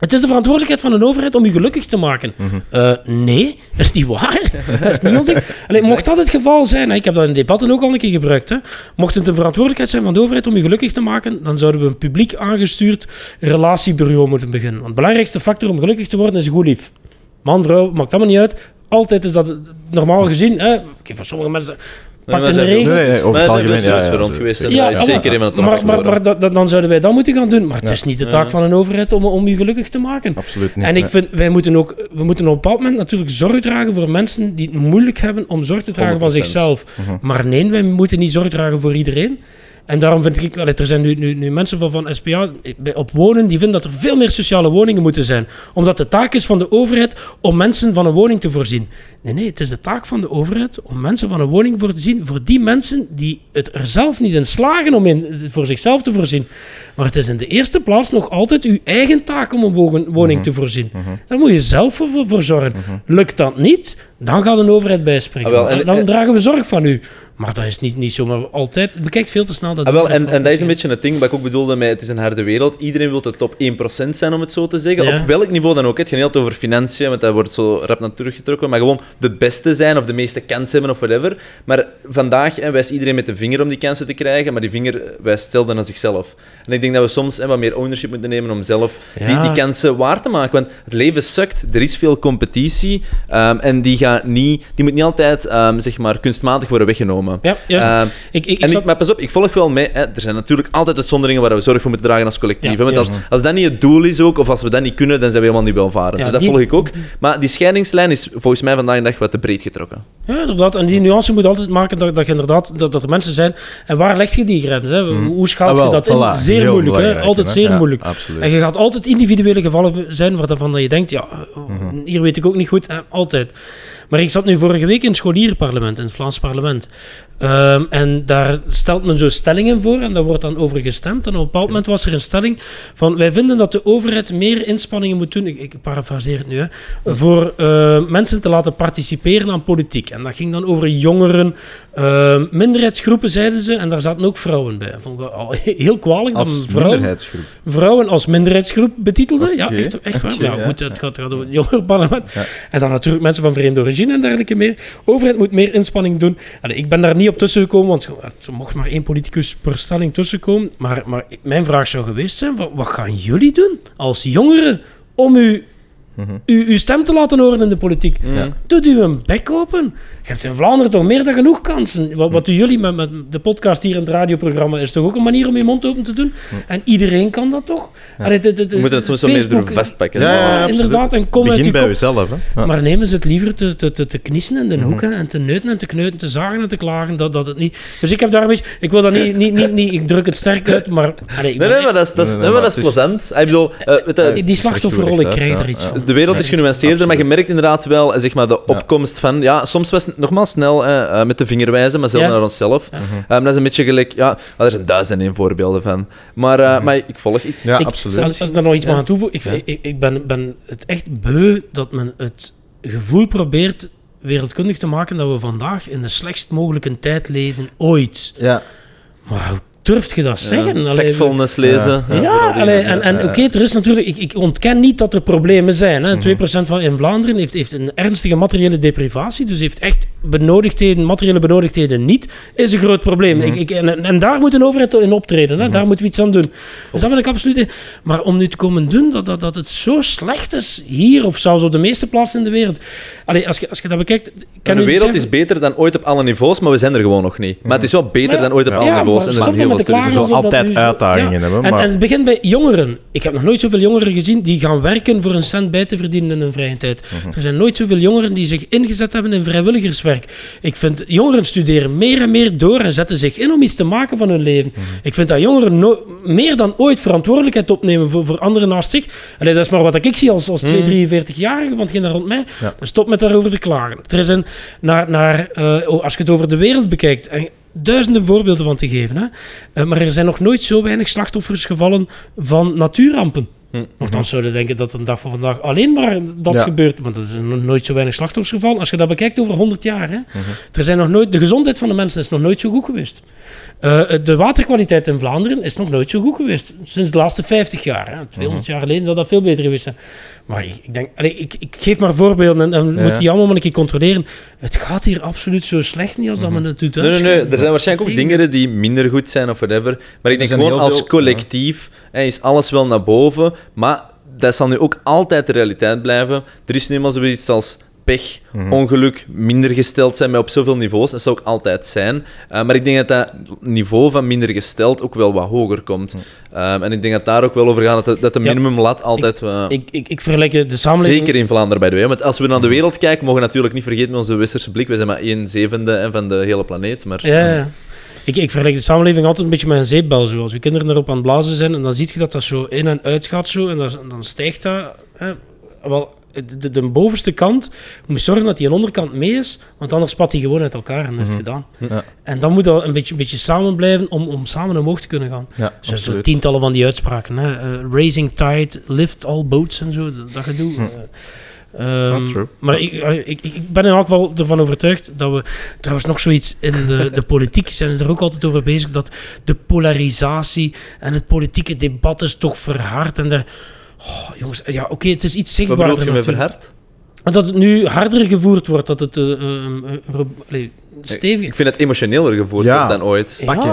Het is de verantwoordelijkheid van een overheid om je gelukkig te maken. Mhm. Eh, nee, dat is niet waar. dat is niet onzin. Allee, mocht dat het geval zijn, hè, ik heb dat in debatten ook al een keer gebruikt, hè, mocht het de verantwoordelijkheid zijn van de overheid om je gelukkig te maken, dan zouden we een publiek aangestuurd relatiebureau moeten beginnen. Want de belangrijkste factor om gelukkig te worden is goed lief. Man, vrouw, maakt allemaal niet uit. Altijd is dat normaal gezien. Hè, oké, voor sommige mensen pakt maar in de zijn veel- regel. Nee, nee, over Maar het er algemeen, ja, ja, rond geweest. En Ja, dat is maar- zeker een van de Maar, maar, topsporten. maar dat- dan zouden wij dat moeten gaan doen. Maar het is niet de taak Ja. van een overheid om, om je gelukkig te maken. Absoluut niet. En ik vind, wij moeten ook, we moeten op een bepaald moment natuurlijk zorg dragen voor mensen die het moeilijk hebben om zorg te dragen van 100%. zichzelf. Mhm. Maar nee, wij moeten niet zorg dragen voor iedereen. En daarom vind ik, er zijn nu, nu, nu mensen van, van SPA op wonen die vinden dat er veel meer sociale woningen moeten zijn. Omdat de taak is van de overheid om mensen van een woning te voorzien. Nee, nee, het is de taak van de overheid om mensen van een woning voor te zien voor die mensen die het er zelf niet in slagen om in, voor zichzelf te voorzien. Maar het is in de eerste plaats nog altijd uw eigen taak om een woning Mhm. te voorzien. Daar moet je zelf voor, zorgen. Lukt dat niet, dan gaat een overheid bijspringen. Ah, wel, en- dan dan en- dragen we zorg van u. Maar dat is niet, niet zomaar altijd. Bekijkt veel te snel dat. Ah, wel, en, en dat is een beetje het ding wat ik ook bedoelde met het is een harde wereld. Iedereen wil de top 1% zijn, om het zo te zeggen. Ja. Op welk niveau dan ook. Het gaat niet altijd over financiën, want dat wordt zo rap naar teruggetrokken. Maar gewoon de beste zijn of de meeste kansen hebben of whatever. Maar vandaag hè, wijst iedereen met de vinger om die kansen te krijgen, maar die vinger wijst stelden naar zichzelf. En ik denk dat we soms hè, wat meer ownership moeten nemen om zelf die, Ja. die kansen waar te maken. Want het leven sukt, er is veel competitie ehm, en die, gaat niet, die moet niet altijd ehm, zeg maar, kunstmatig worden weggenomen. Ja, juist. Ehm, ik, ik, ik en ik, zat- maar pas op, ik volg wel mee. Hè. Er zijn natuurlijk altijd uitzonderingen waar we zorg voor moeten dragen als collectief. Ja, hè. Want als, als dat niet het doel is ook, of als we dat niet kunnen, dan zijn we helemaal niet welvarend. Ja, dus dat die- volg ik ook. Maar die scheidingslijn is volgens mij vandaag de dag wat te breed getrokken. Ja, inderdaad. En die nuance moet altijd maken dat, dat je inderdaad dat, dat er mensen zijn. En waar leg je die grens? Hè? Hoe schaalt Ah, je dat in? Zeer Heel moeilijk, hè? belangrijk, Altijd zeer Ja, moeilijk. Absoluut. En je gaat altijd individuele gevallen zijn waarvan dat je denkt, ja, Mhm. hier weet ik ook niet goed. Hè? Altijd. Maar ik zat nu vorige week in het scholierenparlement, in het Vlaams parlement. Ehm, en daar stelt men zo stellingen voor en daar wordt dan over gestemd. En op een bepaald moment was er een stelling van... Wij vinden dat de overheid meer inspanningen moet doen, ik, ik parafraseer het nu, hè, voor eh, mensen te laten participeren aan politiek. En dat ging dan over jongeren, ehm, minderheidsgroepen, zeiden ze. En daar zaten ook vrouwen bij. Vond ik al heel kwalijk. Als vrouwen, minderheidsgroep. vrouwen als minderheidsgroep betitelde. Ja, Oké, echt, echt waar. oké, ja, ja, goed, het ja. gaat, gaat over het jongerenparlement. Ja. En dan natuurlijk mensen van vreemde origine en dergelijke meer. Overheid moet meer inspanning doen. Ik ben daar niet op tussengekomen, want er mocht maar één politicus per stelling tussenkomen. Maar, maar mijn vraag zou geweest zijn, wat gaan jullie doen als jongeren om u, U, uw stem te laten horen in de politiek? Ja. Doet u een bek open. Je hebt in Vlaanderen toch meer dan genoeg kansen. Wat, wat doen jullie met, met de podcast hier in het radioprogramma is toch ook een manier om je mond open te doen? En iedereen kan dat toch? Allee, de, de, de, We moeten het soms wel meer vastpakken. Ja, ja, Ja, absoluut. inderdaad. En kom uit Begin je bij jezelf. Hè. Ja. Maar nemen ze het liever te, te, te, in de Mhm. hoek hè, en te neuten en te kneuten, te zagen en te klagen dat, dat het niet... Dus ik heb daar een beetje... Ik wil dat niet... niet, niet, niet ik druk het sterk uit, maar... Allee, ik Nee, ben- nee, maar dat is, dat is, Nee, maar dat is plezant. Ik bedoel, eh, je, die slachtofferrol, ik krijg Ja, er iets ja. van. De wereld is genuanceerder, maar je merkt inderdaad wel eh, zeg maar, de opkomst van... Ja, soms was het nogmaals snel eh, eh, met de vinger wijzen, maar zelf Ja. naar onszelf. Ja. Ehm, dat is een beetje gelijk... Ja, ah, er zijn duizenden in voorbeelden van. Maar, eh, maar ik volg... Ik, Ja, ik, absoluut. Als, als ik daar nog iets Ja. mag aan toevoegen, ik, Ja. ik, ik ben, ben het echt beu dat men het gevoel probeert wereldkundig te maken dat we vandaag in de slechtst mogelijke tijd leven ooit. Ja. Maar hoe durft je dat zeggen? ja, factfulness lezen. Ja. Allee, en, en oké, er is natuurlijk... Ik, ik ontken niet dat er problemen zijn. Hè. 2% van in Vlaanderen heeft, heeft een ernstige materiële deprivatie, dus heeft echt benodigdheden, materiële benodigdheden niet, is een groot probleem. ik, ik, en, en daar moet een overheid in optreden. Hè. Daar moeten we iets aan doen. Dus dat ben ik absoluut in. Maar om nu te komen doen dat, dat, dat het zo slecht is hier, of zelfs op de meeste plaatsen in de wereld... Allee, als, je, als je dat bekijkt... Kan de wereld zeggen- is beter dan ooit op alle niveaus, maar we zijn er gewoon nog niet. Maar het is wel beter Ja, dan ooit op ja, alle maar niveaus. En er zijn heel veel alsof dat altijd uitdagingen ja. hebben, En, maar- en het begint bij jongeren. Ik heb nog nooit zoveel jongeren gezien die gaan werken voor een cent bij te verdienen in hun vrije tijd. Mhm. Er zijn nooit zoveel jongeren die zich ingezet hebben in vrijwilligerswerk. Ik vind jongeren studeren meer en meer door en zetten zich in om iets te maken van hun leven. Mhm. Ik vind dat jongeren no- meer dan ooit verantwoordelijkheid opnemen voor, voor anderen naast zich. Allee, dat is maar wat ik zie als, als 2, 43-jarige van hetgeen daar rond mij. Ja. Dus stop met daarover te klagen. Er is een, naar, naar, eh, oh, als je het over de wereld bekijkt, en duizenden voorbeelden van te geven. Hè? Eh, maar er zijn nog nooit zo weinig slachtoffers gevallen van natuurrampen. Hm. Nochtans zouden denken dat een dag van vandaag alleen maar dat Ja. gebeurt. Want er zijn nog nooit zo weinig slachtoffers gevallen. Als je dat bekijkt over 100 jaar. Hè? Er zijn nog nooit, de gezondheid van de mensen is nog nooit zo goed geweest. Eh, de waterkwaliteit in Vlaanderen is nog nooit zo goed geweest. Sinds de laatste 50 jaar. Hè? 200 jaar geleden zou dat veel beter geweest zijn. Maar ik, ik denk, allee, ik, ik geef maar voorbeelden en, en Ja. moet die allemaal maar een keer controleren. Het gaat hier absoluut zo slecht niet als dat men het doet Nee, nee, nee. Er zijn waarschijnlijk ook dingen die minder goed zijn of whatever. Maar ik denk gewoon als veel- collectief hè, is alles wel naar boven. Maar dat zal nu ook altijd de realiteit blijven. Er is nu eenmaal zoiets als pech, Mhm. ongeluk, minder gesteld zijn, maar op zoveel niveaus. Dat zal ook altijd zijn. Uh, maar ik denk dat dat niveau van minder gesteld ook wel wat hoger komt. Um, en ik denk dat daar ook wel over gaat, dat de, dat de minimumlat altijd... wat- Ik, ik, ik vergelijk de samenleving... Zeker in Vlaanderen, bij de way. Want als we naar de wereld kijken, mogen we natuurlijk niet vergeten met onze westerse blik. We zijn maar 1 zevende hè, van de hele planeet. Maar, Ja, ja. Ik, ik vergelijk de samenleving altijd een beetje met een zeepbel. Zo. Als je kinderen erop aan het blazen zijn, en dan zie je dat dat zo in en uit gaat, zo, en dan, dan stijgt dat. Hè. Wel, de, de, bovenste kant moet zorgen dat die een onderkant mee is, want anders spat die gewoon uit elkaar en is het gedaan. Ja. En dan moet dat een beetje, een beetje samen blijven om, om samen omhoog te kunnen gaan. Ja, Dus absoluut. tientallen van die uitspraken. Hè. Eh, raising tide, lift all boats en zo, dat, dat gedoe. Hm. Eh, ehm, maar ik, ik, ik, ik ben in elk geval ervan overtuigd dat we... Trouwens, nog zoiets in de, de politiek zijn ze er ook altijd over bezig, dat de polarisatie en het politieke debat is toch verhard. En daar... Oh, jongens, ja, oké, het is iets Wat zichtbaarder. bedoel je met verhard? Dat het nu harder gevoerd wordt, dat het ro- allee, stevig... Ik vind het emotioneler gevoerd Ja. dan ooit. Pak je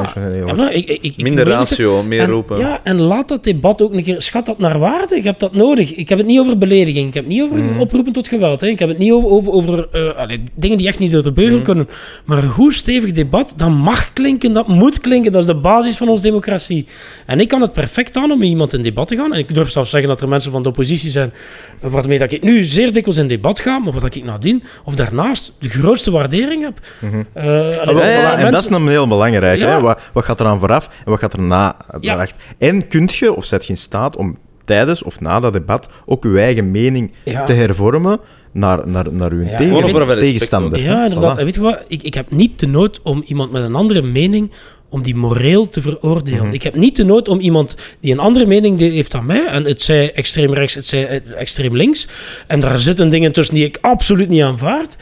Ja, maar ik, ik, ik, ik Minder ratio, meer en, roepen. Ja, en laat dat debat ook een keer... Schat dat naar waarde. Je hebt dat nodig. Ik heb het niet over belediging. Ik heb het niet over Mhm. oproepen tot geweld. Hè. Ik heb het niet over, over, over eh, allee, dingen die echt niet door de beugel Mhm. kunnen. Maar een goed stevig debat, dat mag klinken, dat moet klinken. Dat is de basis van onze democratie. En ik kan het perfect aan om met iemand in debat te gaan. En ik durf zelfs zeggen dat er mensen van de oppositie zijn waarmee dat ik nu zeer dikwijls in debat ga, maar wat ik nadien of daarnaast de grootste waardering heb. Mhm. Eh, allee, Ah, wel, dat- voilà, mensen- En dat is een heel belangrijk. Ja. Hè? Wat, wat gaat er aan vooraf en wat gaat er na daarachter? En kun je, of zet je in staat om tijdens of na dat debat ook uw eigen mening Ja. te hervormen naar, naar, naar uw Ja, tegen- tegenstander. Ja, inderdaad. Voilà. En weet je wat? Ik, ik heb niet de nood om iemand met een andere mening om die moreel te veroordelen. Mhm. Ik heb niet de nood om iemand die een andere mening heeft dan mij, en het zij extreem rechts, het zij eh, extreem links, en daar zitten dingen tussen die ik absoluut niet aanvaard.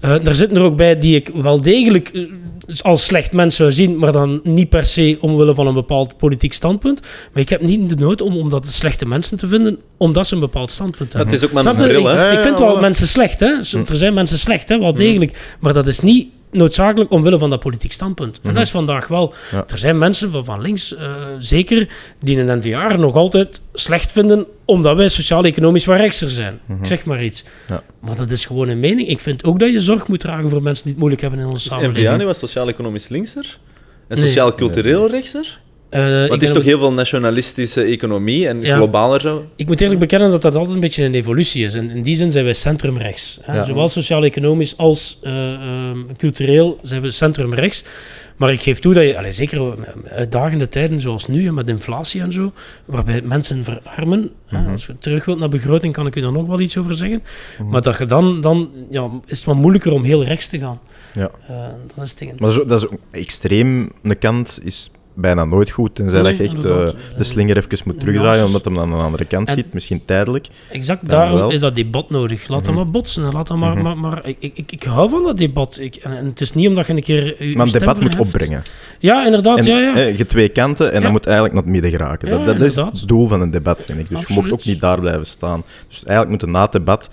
Eh daar zitten er ook bij die ik wel degelijk eh, als slecht mens zou zien, maar dan niet per se omwille van een bepaald politiek standpunt. Maar ik heb niet de nood om, om dat slechte mensen te vinden, omdat ze een bepaald standpunt hebben. Het is ook maar een bril, ik, hè? Ik ja, vind wel mensen slecht, hè. Z- Er zijn mensen slecht, hè, wel degelijk. Maar dat is niet noodzakelijk omwille van dat politiek standpunt. En dat is vandaag wel. Ja. Er zijn mensen van, van links, eh, zeker, die een NVA nog altijd slecht vinden, omdat wij sociaal-economisch wat rechtser zijn. Ik zeg maar iets. Ja. Maar dat is gewoon een mening. Ik vind ook dat je zorg moet dragen voor mensen die het moeilijk hebben in onze Is samenleving. NVA nu was sociaal-economisch linkser? En Nee. sociaal-cultureel rechtser? Eh, Want ik het is toch heel veel nationalistische economie en Ja. globaler zo? Ik moet eerlijk bekennen dat dat altijd een beetje een evolutie is. En in die zin zijn wij centrumrechts. Hè. Ja. Zowel sociaal-economisch als eh, ehm, cultureel zijn we centrumrechts. Maar ik geef toe dat je, allee, zeker met uitdagende tijden zoals nu, met inflatie en zo, waarbij mensen verarmen. hè, als je terug wilt naar begroting, kan ik u daar nog wel iets over zeggen. Maar dat je dan, dan ja, is het wat moeilijker om heel rechts te gaan. Ja. Eh, dan is het tegen. Maar zo, dat is ook extreem. Een kant is bijna nooit goed, tenzij Nee, dat je echt eh, de slinger even moet terugdraaien, omdat hem aan de andere kant En- schiet, misschien tijdelijk. Exact Dan daarom wel. is dat debat nodig. Laat dat Mhm. maar botsen. en Laat dat maar, Mhm. maar, maar ik, ik, ik, hou van dat debat. Ik, en, en het is niet omdat je een keer. uw- uw Maar een debat moet opbrengen. Ja, inderdaad. En, ja, ja. hè, je twee kanten en Ja. dat moet eigenlijk naar het midden geraken. Ja, dat, dat is het doel van een debat, vind ik. Dus je mocht ook niet daar blijven staan. Dus eigenlijk moet je na het debat,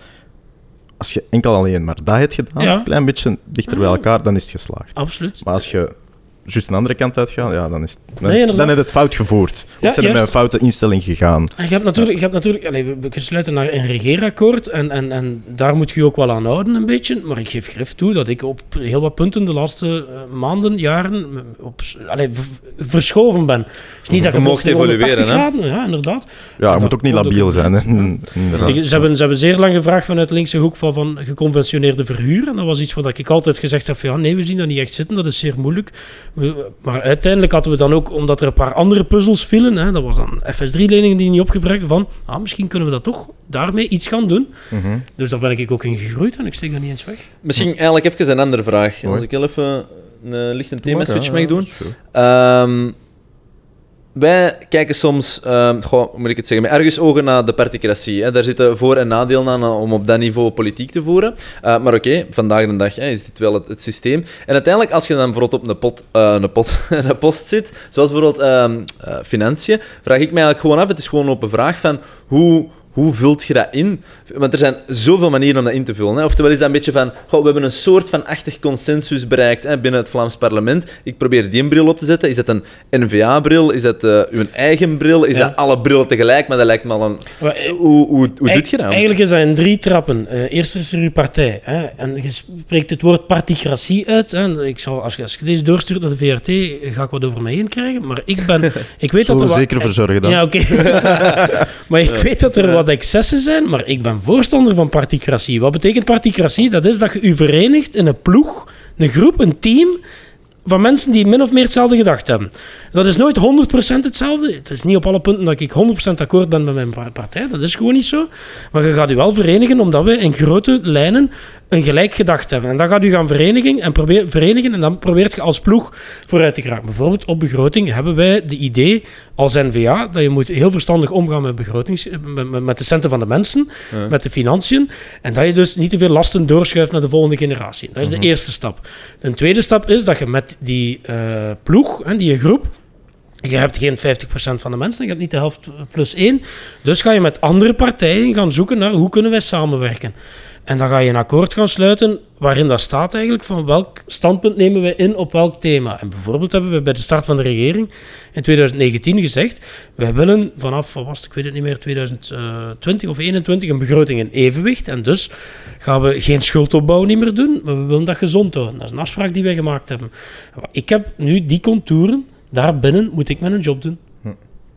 als je enkel alleen maar dat hebt gedaan, Ja. een klein beetje dichter bij elkaar, dan is het geslaagd. Absoluut. Maar als je juist een andere kant uitgaat, ja, dan is het, dan, Nee, dan heb je het fout gevoerd. Of Ja, zijn er met een foute instelling gegaan. En je hebt natuurlijk, je hebt natuurlijk allee, we, we sluiten naar een regeerakkoord en, en, en daar moet je je ook wel aan houden een beetje. Maar ik geef grif toe dat ik op heel wat punten de laatste eh, maanden, jaren op, allee, v- verschoven ben. Het is niet dat je mocht evolueren, 180 hè? ja, inderdaad. Ja, je dat moet ook niet labiel zijn. Hè. Ja. Mm, ze, hebben, ze hebben zeer lang gevraagd vanuit linkse hoek van, van geconventioneerde verhuur. En dat was iets wat ik altijd gezegd heb van, ja, nee, we zien dat niet echt zitten, dat is zeer moeilijk. We- maar uiteindelijk hadden we dan ook, omdat er een paar andere puzzels vielen, hè, dat was dan FS3-leningen die niet opgebruikt, van, ah, misschien kunnen we dat toch daarmee iets gaan doen. Mhm. Dus daar ben ik ook in gegroeid en ik steek dat niet eens weg. Misschien eigenlijk even een andere vraag. Mooi. Als ik heel even een lichte Ja, thema-switch ja, mag doen. sure. Wij kijken soms, ehm, hoe moet ik het zeggen, met ergens ogen naar de particratie. Hè. Daar zitten voor- en nadelen aan eh, om op dat niveau politiek te voeren. Eh, maar oké, vandaag de dag hè, is dit wel het, het systeem. En uiteindelijk, als je dan bijvoorbeeld op een, pot, eh, een, pot, een post zit, zoals bijvoorbeeld ehm, eh, financiën, vraag ik mij eigenlijk gewoon af, het is gewoon een open vraag van hoe... Hoe vult je dat in? Want er zijn zoveel manieren om dat in te vullen. Hè. Oftewel is dat een beetje van, goh, we hebben een soort van achtig consensus bereikt hè, binnen het Vlaams parlement. Ik probeer die een bril op te zetten. Is dat een NVA-bril? Is dat eh, uw eigen bril? Is Ja. dat alle brillen tegelijk? Maar dat lijkt me al een... Maar, eh, Hoe, hoe, hoe doet je dat? Eigenlijk is dat in drie trappen. Eh, eerst is er uw partij. Hè, en je spreekt het woord particratie uit. Hè. En Ik zal, als, je, als je deze doorstuurt naar de VRT, ga ik wat over mij heen krijgen. Maar ik ben... Ik weet dat er we wat- zeker voor zorgen dan. Ja, oké. maar ik weet dat er wat excessen zijn, maar ik ben voorstander van particratie. Wat betekent particratie? Dat is dat je je verenigt in een ploeg, een groep, een team van mensen die min of meer hetzelfde gedacht hebben. Dat is nooit 100% hetzelfde. Het is niet op alle punten dat ik 100% akkoord ben met mijn par- partij. Dat is gewoon niet zo. Maar je gaat u wel verenigen omdat we in grote lijnen een gelijk gedacht hebben. En dan gaat u gaan verenigen en, probeer, verenigen en dan probeert je als ploeg vooruit te geraken. Bijvoorbeeld op begroting hebben wij de idee als NVA dat je moet heel verstandig omgaan met, begrotings, met, de centen van de mensen, Ja. met de financiën. En dat je dus niet te veel lasten doorschuift naar de volgende generatie. Dat is de eerste stap. De tweede stap is dat je met die eh, ploeg, hè, die groep, je hebt geen 50% van de mensen, je hebt niet de helft plus één. Dus ga je met andere partijen gaan zoeken naar hoe kunnen wij samenwerken. En dan ga je een akkoord gaan sluiten waarin dat staat eigenlijk van welk standpunt nemen wij in op welk thema. En bijvoorbeeld hebben we bij de start van de regering in 2019 gezegd, wij willen vanaf, wat was ik weet het niet meer, 2020 of 2021 een begroting in evenwicht. En dus gaan we geen schuldopbouw niet meer doen, maar we willen dat gezond houden. Dat is een afspraak die wij gemaakt hebben. Ik heb nu die contouren, daarbinnen moet ik mijn job doen.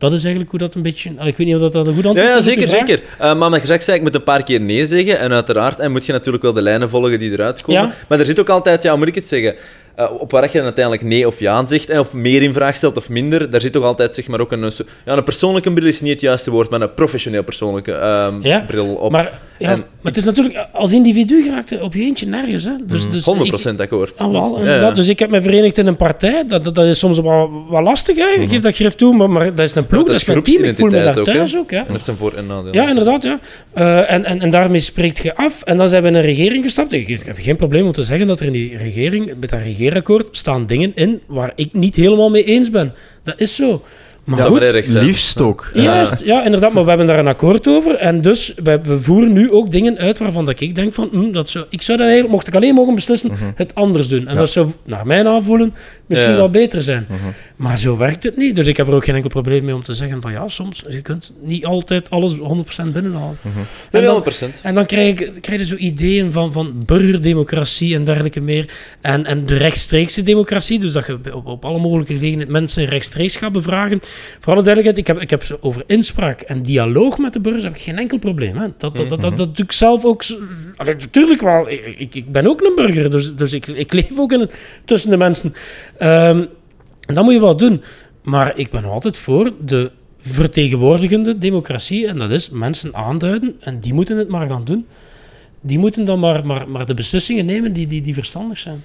Dat is eigenlijk hoe dat een beetje... Ik weet niet of dat, dat een goed Ja, antwoord ja is uw zeker, zeker. Uh, maar met gezegd zei ik moet een paar keer nee zeggen. En uiteraard en moet je natuurlijk wel de lijnen volgen die eruit komen. Ja. Maar er zit ook altijd, ja, hoe moet ik het zeggen? Eh, op waar je dan uiteindelijk nee of ja aan zegt, hè, of meer in vraag stelt of minder, daar zit toch altijd zeg maar, ook een, ja, een persoonlijke bril is niet het juiste woord, maar een professioneel persoonlijke ehm, Ja, bril op. Maar, ja, En- maar het is natuurlijk, als individu geraakt op je eentje nergens. Hè? Dus, dus 100% ik- akkoord. Ah, wel, Ja. Dus ik heb me verenigd in een partij. Dat, dat, dat is soms wel, wel lastig, hè. Mhm. Je geeft dat grif toe, maar, maar dat is een ploeg, dat dat is mijn team. Ik voel me daar hè? thuis ook, ja. En heeft zijn voor- en nadelen. Ja, inderdaad, ja. Eh, en, en, en daarmee spreekt je af. En dan zijn we in een regering gestapt. Ik, ik heb geen probleem om te zeggen dat er in die regering, met dat staan dingen in waar ik niet helemaal mee eens ben. Dat is zo. Maar Dat goed, zijn. Liefst ook. Juist, ja, inderdaad. Maar we hebben daar een akkoord over. En dus, we, we voeren nu ook dingen uit waarvan dat ik denk van... hm, dat zou, ik zou dat eigenlijk, mocht ik alleen mogen beslissen, het anders doen. En Ja. dat zou, naar mijn aanvoelen, misschien Ja. wel beter zijn. Mhm. Maar zo werkt het niet. Dus ik heb er ook geen enkel probleem mee om te zeggen van... Ja, soms, je kunt niet altijd alles 100% binnenhalen. Nee, En dan- 100%. En dan krijg, ik, krijg je zo ideeën van, van burgerdemocratie en dergelijke meer. En, en de rechtstreekse democratie, dus dat je op, op alle mogelijke gelegenheden mensen rechtstreeks gaat bevragen. Voor alle duidelijkheid, ik heb, ik heb over inspraak en dialoog met de burgers heb ik geen enkel probleem. Hè. Dat, dat, dat, dat, dat doe ik zelf ook. Allee, natuurlijk wel. Ik, ik, ben ook een burger, dus, dus ik, ik leef ook in, tussen de mensen. Ehm, en dat moet je wel doen. Maar ik ben altijd voor de vertegenwoordigende democratie. En dat is mensen aanduiden en die moeten het maar gaan doen. Die moeten dan maar, maar, maar de beslissingen nemen die, die, die verstandig zijn.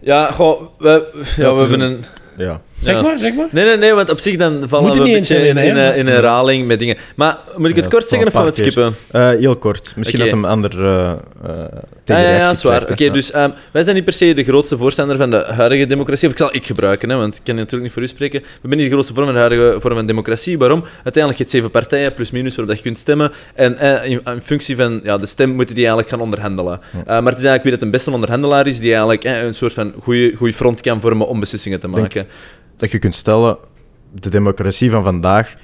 Ja, goh, we, ja, we hebben een- een... Ja. Zeg Ja. maar, zeg maar. Nee, nee, nee, want op zich dan vallen we een beetje in, zijn, in, eh, in een herhaling met dingen. Maar moet ik het Ja, kort zeggen of gaan we het skippen? Eh, heel kort. Misschien dat een ander uh, Ja, ja, ja, zwaar. Oké, dus ehm, wij zijn niet per se de grootste voorstander van de huidige democratie. Of ik zal ik gebruiken, hè, want ik kan natuurlijk niet voor u spreken. We zijn niet de grootste vorm van de huidige vorm van democratie. Waarom? Uiteindelijk je hebt zeven partijen, plus minus, waarop dat je kunt stemmen. En eh, in, in functie van ja, de stem moeten die eigenlijk gaan onderhandelen. Eh, maar het is eigenlijk wie dat een beste onderhandelaar is, die eigenlijk eh, een soort van goede front kan vormen om beslissingen te Denk- maken. Dat je kunt stellen, de democratie van vandaag,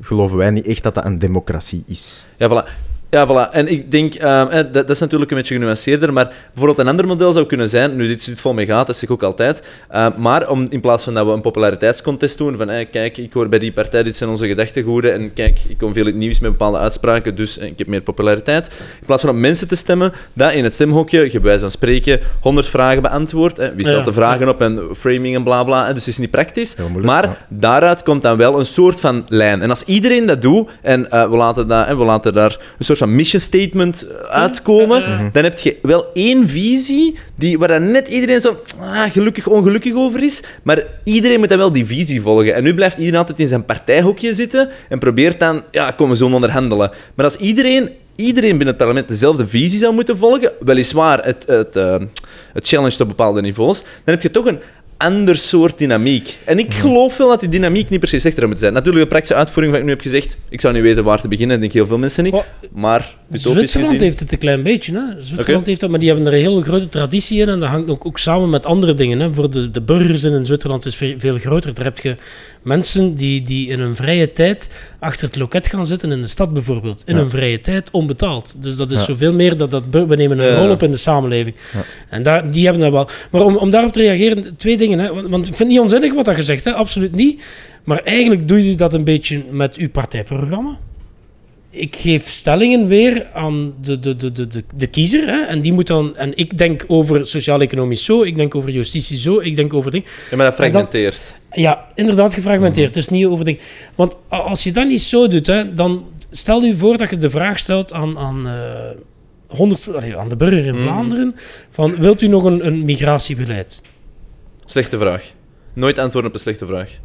geloven wij niet echt dat dat een democratie is. Ja, voilà. Ja, voilà. En ik denk, ehm, eh, dat, dat is natuurlijk een beetje genuanceerder, maar bijvoorbeeld een ander model zou kunnen zijn, nu dit zit vol mee gaat, dat zeg ik ook altijd, eh, maar om, in plaats van dat we een populariteitscontest doen, van kijk, ik hoor bij die partij, dit zijn onze gedachtegoeden, en kijk, ik kom veel in het nieuws met bepaalde uitspraken, dus eh, ik heb meer populariteit. In plaats van op mensen te stemmen, dat in het stemhokje, je bij van spreken, 100 vragen beantwoord, eh, wie stelt Ja. de vragen op en framing en bla bla, dus het is niet praktisch, moeilijk, maar ja. daaruit komt dan wel een soort van lijn. En als iedereen dat doet, en eh, we, laten dat, en we laten daar een soort van mission statement eh, uitkomen, dan heb je wel één visie die, waar dan net iedereen zo ah, gelukkig ongelukkig over is, maar iedereen moet dan wel die visie volgen. En nu blijft iedereen altijd in zijn partijhokje zitten en probeert dan, ja, kom, we zullen onderhandelen. Maar als iedereen iedereen binnen het parlement dezelfde visie zou moeten volgen, weliswaar het, het, eh, het challenge op bepaalde niveaus, dan heb je toch een ander soort dynamiek. En ik geloof wel dat die dynamiek niet per se slechter moet zijn. Natuurlijk, de praktische uitvoering, wat ik nu heb gezegd, ik zou niet weten waar te beginnen, denk heel veel mensen niet. Oh, Maar, Zwitserland gezien... heeft het een klein beetje. Hè? Zwitserland heeft dat, maar die hebben er een hele grote traditie in. En dat hangt ook, ook samen met andere dingen. Hè? Voor de, de burgers in Zwitserland is veel, veel groter. Daar heb je mensen die, die in hun vrije tijd achter het loket gaan zitten in de stad bijvoorbeeld. In Ja. hun vrije tijd, onbetaald. Dus dat is Ja. zoveel meer dat, dat we nemen een Ja. rol op in de samenleving. Ja. En daar, die hebben dat wel. Maar om, om daarop te reageren, twee dingen. Hè? Want, want ik vind het niet onzinnig wat dat gezegd, hè? absoluut niet. Maar eigenlijk doe je dat een beetje met uw partijprogramma ik geef stellingen weer aan de, de, de, de, de, de kiezer. Hè, en die moet dan. En ik denk over sociaal-economisch zo, ik denk over justitie zo, ik denk over ding. Ja, maar dat fragmenteert. Ja, inderdaad gefragmenteerd. Het is niet over ding. Want als je dat niet zo doet, hè, dan stel je voor dat je de vraag stelt aan. aan eh, 100, allee, aan de burger in Mhm. Vlaanderen: van, wilt u nog een, een migratiebeleid? Slechte vraag. Nooit antwoorden op een slechte vraag.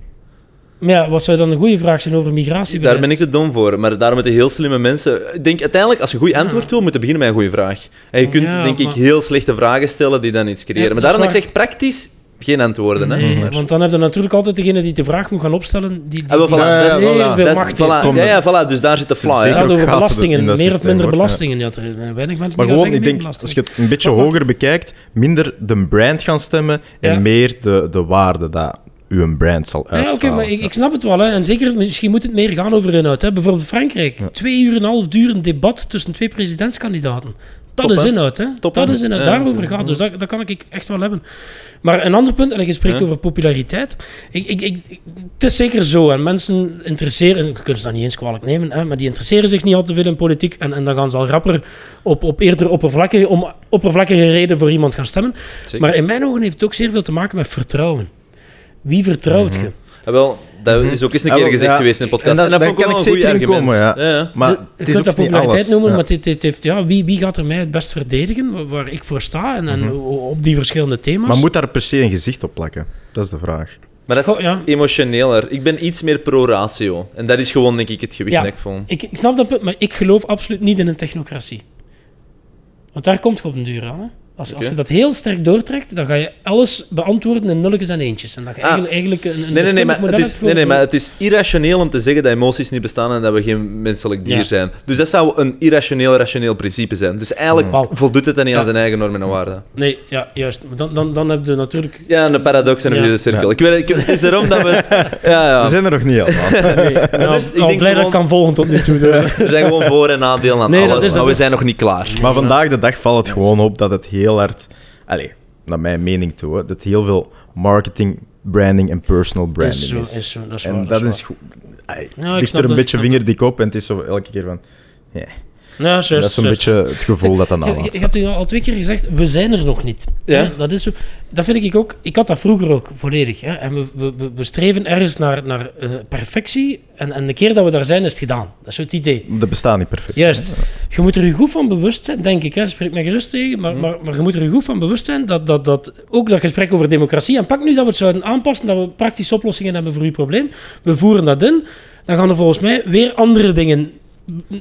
Maar ja, wat zou dan een goede vraag zijn over migratiebeleid? Daar ben ik te dom voor, maar daarom moeten heel slimme mensen... Ik denk uiteindelijk, als je een goed antwoord wil, moet je beginnen met een goede vraag. En je kunt, Ja, denk ik, heel slechte vragen stellen die dan iets creëren. Ja, maar daarom dat ik waar. zeg, praktisch, geen antwoorden. Hè? Nee, Maar- want dan heb je natuurlijk altijd degene die de vraag moet gaan opstellen, die, die, Ah, voilà, dat is- heel voilà. veel macht voilà, heeft. ja, ja, voilà, dus daar zit de fly. Het hè. Gaat over belastingen, meer of minder belastingen. Ja, er zijn weinig mensen Maar gewoon, ik denk, als je het een beetje hoger bekijkt, minder de brand gaan stemmen en Ja. meer de, de waarde dat uw brand zal Ja, oké, uitstralen. maar ik, ik snap het wel. Hè. En zeker, misschien moet het meer gaan over inhoud. Hè. Bijvoorbeeld Frankrijk. Ja. Twee uur en een half duur een debat tussen twee presidentskandidaten. Top, is inhoud, hè? Top, dat is inhoud. Ja, Daarover gaat. Dus dat, dat kan ik echt wel hebben. Maar een ander punt, en je spreekt Ja. over populariteit. Ik, ik, ik, ik- het is zeker zo. En mensen interesseren, je kunt ze dat niet eens kwalijk nemen, hè, maar die interesseren zich niet al te veel in politiek. En, en dan gaan ze al rapper op, op eerder oppervlakkige, om oppervlakkige reden voor iemand gaan stemmen. Zeker. Maar in mijn ogen heeft het ook zeer veel te maken met vertrouwen. Wie vertrouwt je? Ja, wel, dat is ook eens een Ah, keer wel, gezegd ja. geweest in de podcast. En dat- wel kan ik goed zeker in argument. komen, ja. ja. Maar je het is kunt ook dat niet populariteit noemen, Ja. maar het, het heeft, ja, wie, wie gaat er mij het best verdedigen, waar, ik voor sta, en, en Mhm. op die verschillende thema's. Maar moet daar per se een gezicht op plakken? Dat is de vraag. Maar dat is Goh, ja. emotioneler. Ik ben iets meer pro-ratio. En dat is gewoon, denk ik, het gewicht Ja. dat ik voel. Ik, ik snap dat punt, maar ik geloof absoluut niet in een technocratie. Want daar komt je op een duur aan. Hè? Als, als je dat heel sterk doortrekt, dan ga je alles beantwoorden in nulletjes en eentjes. En dat je Ah. eigenlijk, eigenlijk een, een Nee, nee, nee, maar het is, nee, nee, maar het is irrationeel om te zeggen dat emoties niet bestaan en dat we geen menselijk dier Ja. zijn. Dus dat zou een irrationeel, rationeel principe zijn. Dus eigenlijk Wauw. voldoet het dan niet Ja. aan zijn eigen normen en waarden. Nee, ja, juist. Dan, dan, dan heb je natuurlijk... Ja, een paradox en een Ja. cirkel. Ik weet, ik, het is erom dat we het... Ja, ja. We zijn er nog niet allemaal. Nou, dus ik nou, denk blij dat ik kan volgen tot nu toe. dus. Er zijn gewoon voor- en nadelen aan Nee, alles, maar we zijn nog niet klaar. Maar vandaag de dag valt het gewoon op dat het heel hard... Allee, naar mijn mening toe, hè, dat heel veel marketing, branding en personal branding Is is. zo, is zo, dat is en waar, dat is goed. Het ligt er een beetje vingerdik op en het is zo elke keer van... waar. Ja, juist, dat is zo'n juist. beetje het gevoel dat dan je, nalaat. je hebt nu al twee keer gezegd, we zijn er nog niet. Ja. Hè, Dat, is zo, dat vind ik ook... Ik had dat vroeger ook volledig. Hè, en we, we, streven ergens naar, naar eh, perfectie. En, en de keer dat we daar zijn, is het gedaan. Dat is zo het idee. Dat bestaat niet perfect. Juist. Je moet er je goed van bewust zijn, denk ik. Hè. Spreek me gerust tegen. Mhm. Maar, maar, maar je moet er je goed van bewust zijn dat, dat, dat ook dat gesprek over democratie... En pak nu dat we het zouden aanpassen, dat we praktische oplossingen hebben voor uw probleem. We voeren dat in. Dan gaan er volgens mij weer andere dingen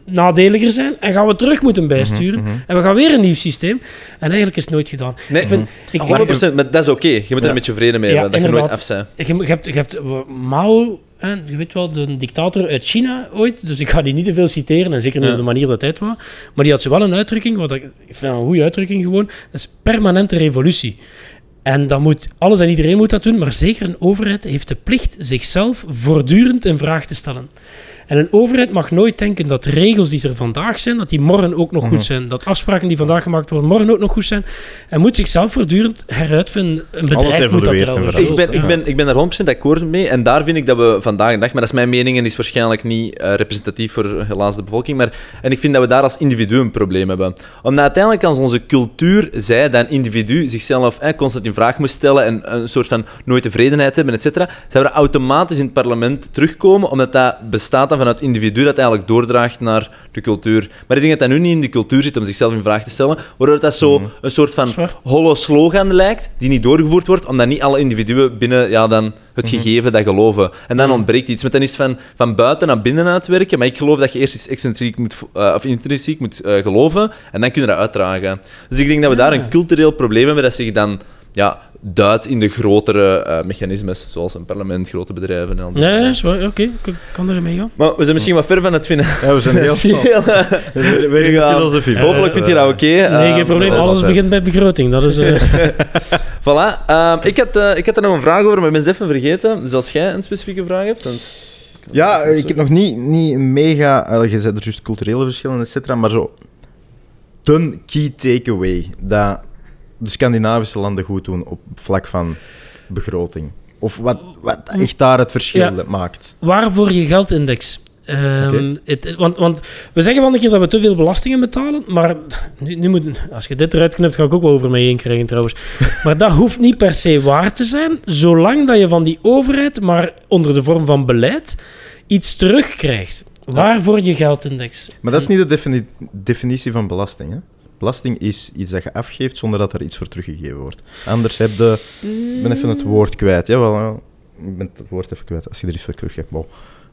nadeliger zijn. En gaan we terug moeten bijsturen. Mhm, En we gaan weer een nieuw systeem. En eigenlijk is het nooit gedaan. Nee, Ik vind, ik, 100%, maar dat is oké. Je moet er Ja. een beetje vrede mee Ja, hebben, dat je nooit af bent. je, je hebt, je hebt eh, Mao, hè, je weet wel, de dictator uit China ooit. Dus ik ga die niet te veel citeren, en zeker niet Ja. op de manier dat hij het wou. Maar die had zo wel een uitdrukking, wat ik, ik vind een goede uitdrukking gewoon. Dat is permanente revolutie. En dan moet, alles en iedereen moet dat doen, maar zeker een overheid heeft de plicht zichzelf voortdurend in vraag te stellen. En een overheid mag nooit denken dat regels die er vandaag zijn, dat die morgen ook nog Mhm. goed zijn. Dat afspraken die vandaag gemaakt worden, morgen ook nog goed zijn. En moet zichzelf voortdurend heruitvinden. Een bedrijf moet dat Ik ben, ik, ben, ik ben daar 100% akkoord mee. En daar vind ik dat we vandaag de dag, maar dat is mijn mening en is waarschijnlijk niet eh, representatief voor helaas de bevolking. Maar, en ik vind dat we daar als individu een probleem hebben. Omdat uiteindelijk als onze cultuur zei dat een individu zichzelf eh, constant in vraag moest stellen en een soort van nooit tevredenheid hebben, et cetera, zouden we automatisch in het parlement terugkomen, omdat dat bestaat vanuit het individu dat eigenlijk doordraagt naar de cultuur. Maar ik denk dat dat nu niet in de cultuur zit om zichzelf in vraag te stellen, waardoor dat zo een soort van holle slogan lijkt, die niet doorgevoerd wordt, omdat niet alle individuen binnen ja, dan het gegeven dat geloven. En dan ontbreekt iets. Maar dan is het van, van buiten naar binnen uitwerken, maar ik geloof dat je eerst iets excentriek moet, eh, of intrinsiek moet eh, geloven, en dan kun je dat uitdragen. Dus ik denk dat we daar een cultureel probleem hebben dat zich dan ja, duidt in de grotere eh, mechanismes, zoals een parlement, grote bedrijven en al die Nee, is waar. Oké, ik kan ermee gaan. Maar we zijn misschien wat ver van het vinden. Ja, we zijn heel snel. De filosofie. Ja, Hopelijk vind je dat oké. Nee, Eh, geen probleem. is Alles begint bij begroting. Dat is... eh, Voilà. Ehm, ik, had, eh, ik had er nog een vraag over, maar ik ben ze even vergeten. Dus als jij een specifieke vraag hebt, dan... Ja, ik heb nog niet, niet mega... eh, je zei er juist culturele verschillen, et cetera, maar zo... De key takeaway dat de Scandinavische landen goed doen op vlak van begroting. Of wat, wat echt daar het verschil Ja. maakt. waarvoor je geldindex? Ehm, het- want, want we zeggen wel een keer dat we te veel belastingen betalen, maar nu, nu moet, als je dit eruit knipt, ga ik ook wel over mij heen krijgen trouwens. Maar dat hoeft niet per se waar te zijn, zolang dat je van die overheid, maar onder de vorm van beleid, iets terugkrijgt. Waarvoor je geldindex? Maar dat is niet de defini- definitie van belasting. Hè? Belasting is iets dat je afgeeft zonder dat er iets voor teruggegeven wordt. Anders heb je... Ik ben even het woord kwijt. Jawel, ja. ik ben het woord even kwijt. Als je er iets voor teruggeeft. Wow.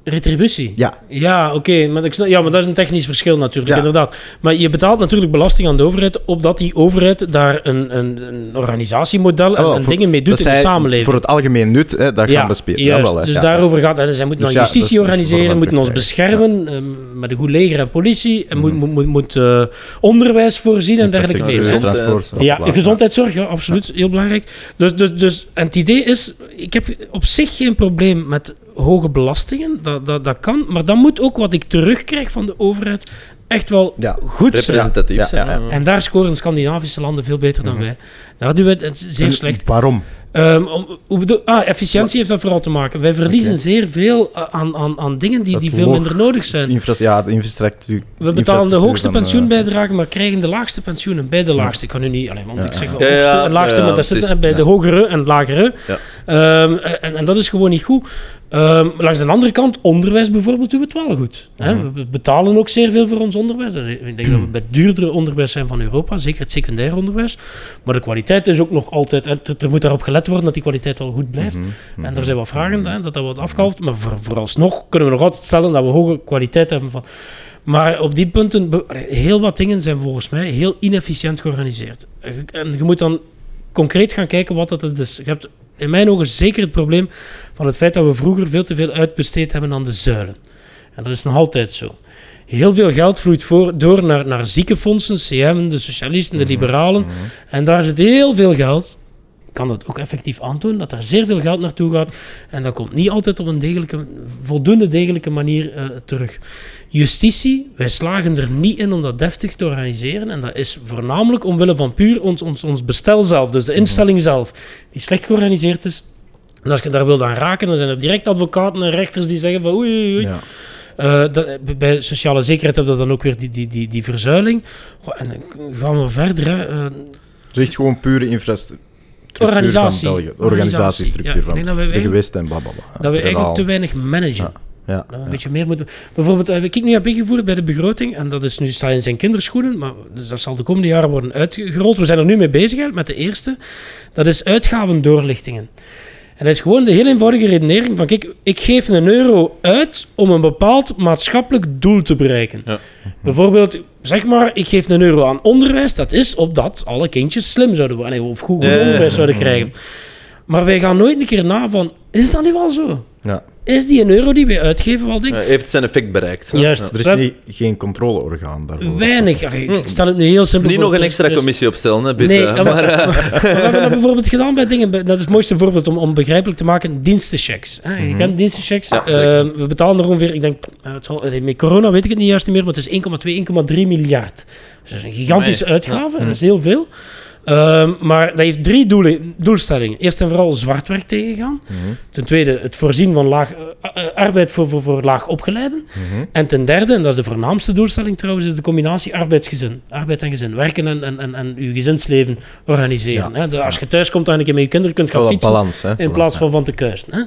Retributie. Ja, Ja, oké, maar, ik snap- ja, maar dat is een technisch verschil natuurlijk, Ja. inderdaad. Maar je betaalt natuurlijk belasting aan de overheid, opdat die overheid daar een, een, een organisatiemodel en, Ah, wel, en voor- dingen mee doet in de samenleving. Voor het algemeen nut, hè, dat gaan bespelen. juist. Jawel, hè. dus Ja, daarover gaat het. Zij moeten Dus dan ja, justitie organiseren, moeten ons beschermen ehm, met een goed leger en politie, en moet, Mhm. moet, moet, moet eh, onderwijs voorzien en dergelijke meer. Gezondheid. transport. Ja, gezondheidszorg, ja, absoluut. Heel belangrijk. Dus, dus, dus, en het idee is, ik heb op zich geen probleem met hoge belastingen. Dat, dat, dat kan. Maar dan moet ook wat ik terugkrijg van de overheid echt wel Ja. goed zijn. Representatief Ja, zijn. ja, ja. En daar scoren Scandinavische landen veel beter dan wij. Daar doen we het zeer En slecht. Waarom? Ehm, om, hoe bedoel, ah, efficiëntie heeft dat vooral te maken. Wij verliezen zeer veel eh, aan, aan, aan dingen die, Dat die veel minder nodig zijn. Infra ja, de infrastructuur. We betalen de hoogste eh, pensioenbijdrage, maar krijgen de laagste pensioenen bij de laagste. Ik kan nu niet, alleen, want Ja, ik zeg ja. de Ja, ja, hoogste en laagste, ja, maar dat zit is- bij de hogere en lagere. Ja. Ehm, en, en dat is gewoon niet goed. Ehm, langs de andere kant, onderwijs bijvoorbeeld, doen we het wel goed. Hè? Mhm. We betalen ook zeer veel voor ons onderwijs. Ik denk dat we bij het duurdere onderwijs zijn van Europa, zeker het secundair onderwijs. Maar de kwaliteit is ook nog altijd, en er moet daarop gelet worden dat die kwaliteit wel goed blijft. Mhm, En daar zijn wat vragen, hè, dat dat wat afkalft. Maar voor, vooralsnog kunnen we nog altijd stellen dat we hoge kwaliteit hebben. Van. Maar op die punten, heel wat dingen zijn volgens mij heel inefficiënt georganiseerd. En je moet dan concreet gaan kijken wat dat is. Je hebt in mijn ogen zeker het probleem van het feit dat we vroeger veel te veel uitbesteed hebben aan de zuilen. En dat is nog altijd zo. Heel veel geld vloeit voor, door naar, naar ziekenfondsen, CM, de socialisten, de liberalen. En daar zit heel veel geld. Ik kan dat ook effectief aantonen, dat er zeer veel geld naartoe gaat. En dat komt niet altijd op een degelijke, voldoende degelijke manier eh, terug. Justitie, wij slagen er niet in om dat deftig te organiseren. En dat is voornamelijk omwille van puur ons, ons, ons bestel zelf, dus de instelling zelf, die slecht georganiseerd is. En als je daar wilt aan raken, dan zijn er direct advocaten en rechters die zeggen van oei, oei, oei. Ja. Eh, dat, bij sociale zekerheid hebben we dan ook weer die, die, die, die verzuiling. Goh, en dan gaan we verder. Hè. Eh, Dus echt gewoon pure infrastructuur Organisatie. van België. Organisatie. Organisatiestructuur Ja, van denk dat we de eigenlijk- gewest en blablabla. dat we eigenlijk te weinig managen. Ja, een ja. beetje meer moeten. Bijvoorbeeld, wat ik nu heb ingevoerd bij de begroting, en dat is nu sta in zijn kinderschoenen, maar dus dat zal de komende jaren worden uitgerold. We zijn er nu mee bezig met de eerste. Dat is uitgavendoorlichtingen. En dat is gewoon de heel eenvoudige redenering van, kijk, ik geef een euro uit om een bepaald maatschappelijk doel te bereiken. Ja. Bijvoorbeeld, zeg maar, ik geef een euro aan onderwijs, dat is opdat alle kindjes slim zouden worden, of goed, onderwijs zouden krijgen. Maar wij gaan nooit een keer na van, is dat nu wel zo? Ja. Is die een euro die wij uitgeven wel ding? Ja, heeft het zijn effect bereikt. hè? Juist. Ja. Er is We- niet, geen controleorgaan daarvoor. Weinig. Allee, ik stel het nu heel simpel Niet nog een Dus- extra dus- commissie opstellen, hè, Bit, Nee, ja, maar- maar, eh, We hebben dat bijvoorbeeld gedaan bij dingen. Dat is het mooiste voorbeeld om, om begrijpelijk te maken. Dienstenchecks. Hè? Je kent dienstenchecks. Ja, Eh, we betalen er ongeveer, ik denk, eh, het zal, met corona weet ik het niet juist meer, maar het is 1,2, 1,3 miljard. Dus dat is een gigantische uitgave. Dat is heel veel. Ehm, maar dat heeft drie doelen, doelstellingen. Eerst en vooral zwart werk tegengaan. Ten tweede, het voorzien van laag, eh, eh, arbeid voor, voor, voor laag opgeleiden. En ten derde, en dat is de voornaamste doelstelling trouwens, is de combinatie arbeidsgezin. Arbeid en gezin. Werken en, en, en, en uw gezinsleven organiseren. Hè? De- als je thuis komt en een keer met je kinderen kunt gaan fietsen, in plaats van van te kuisen. Hè?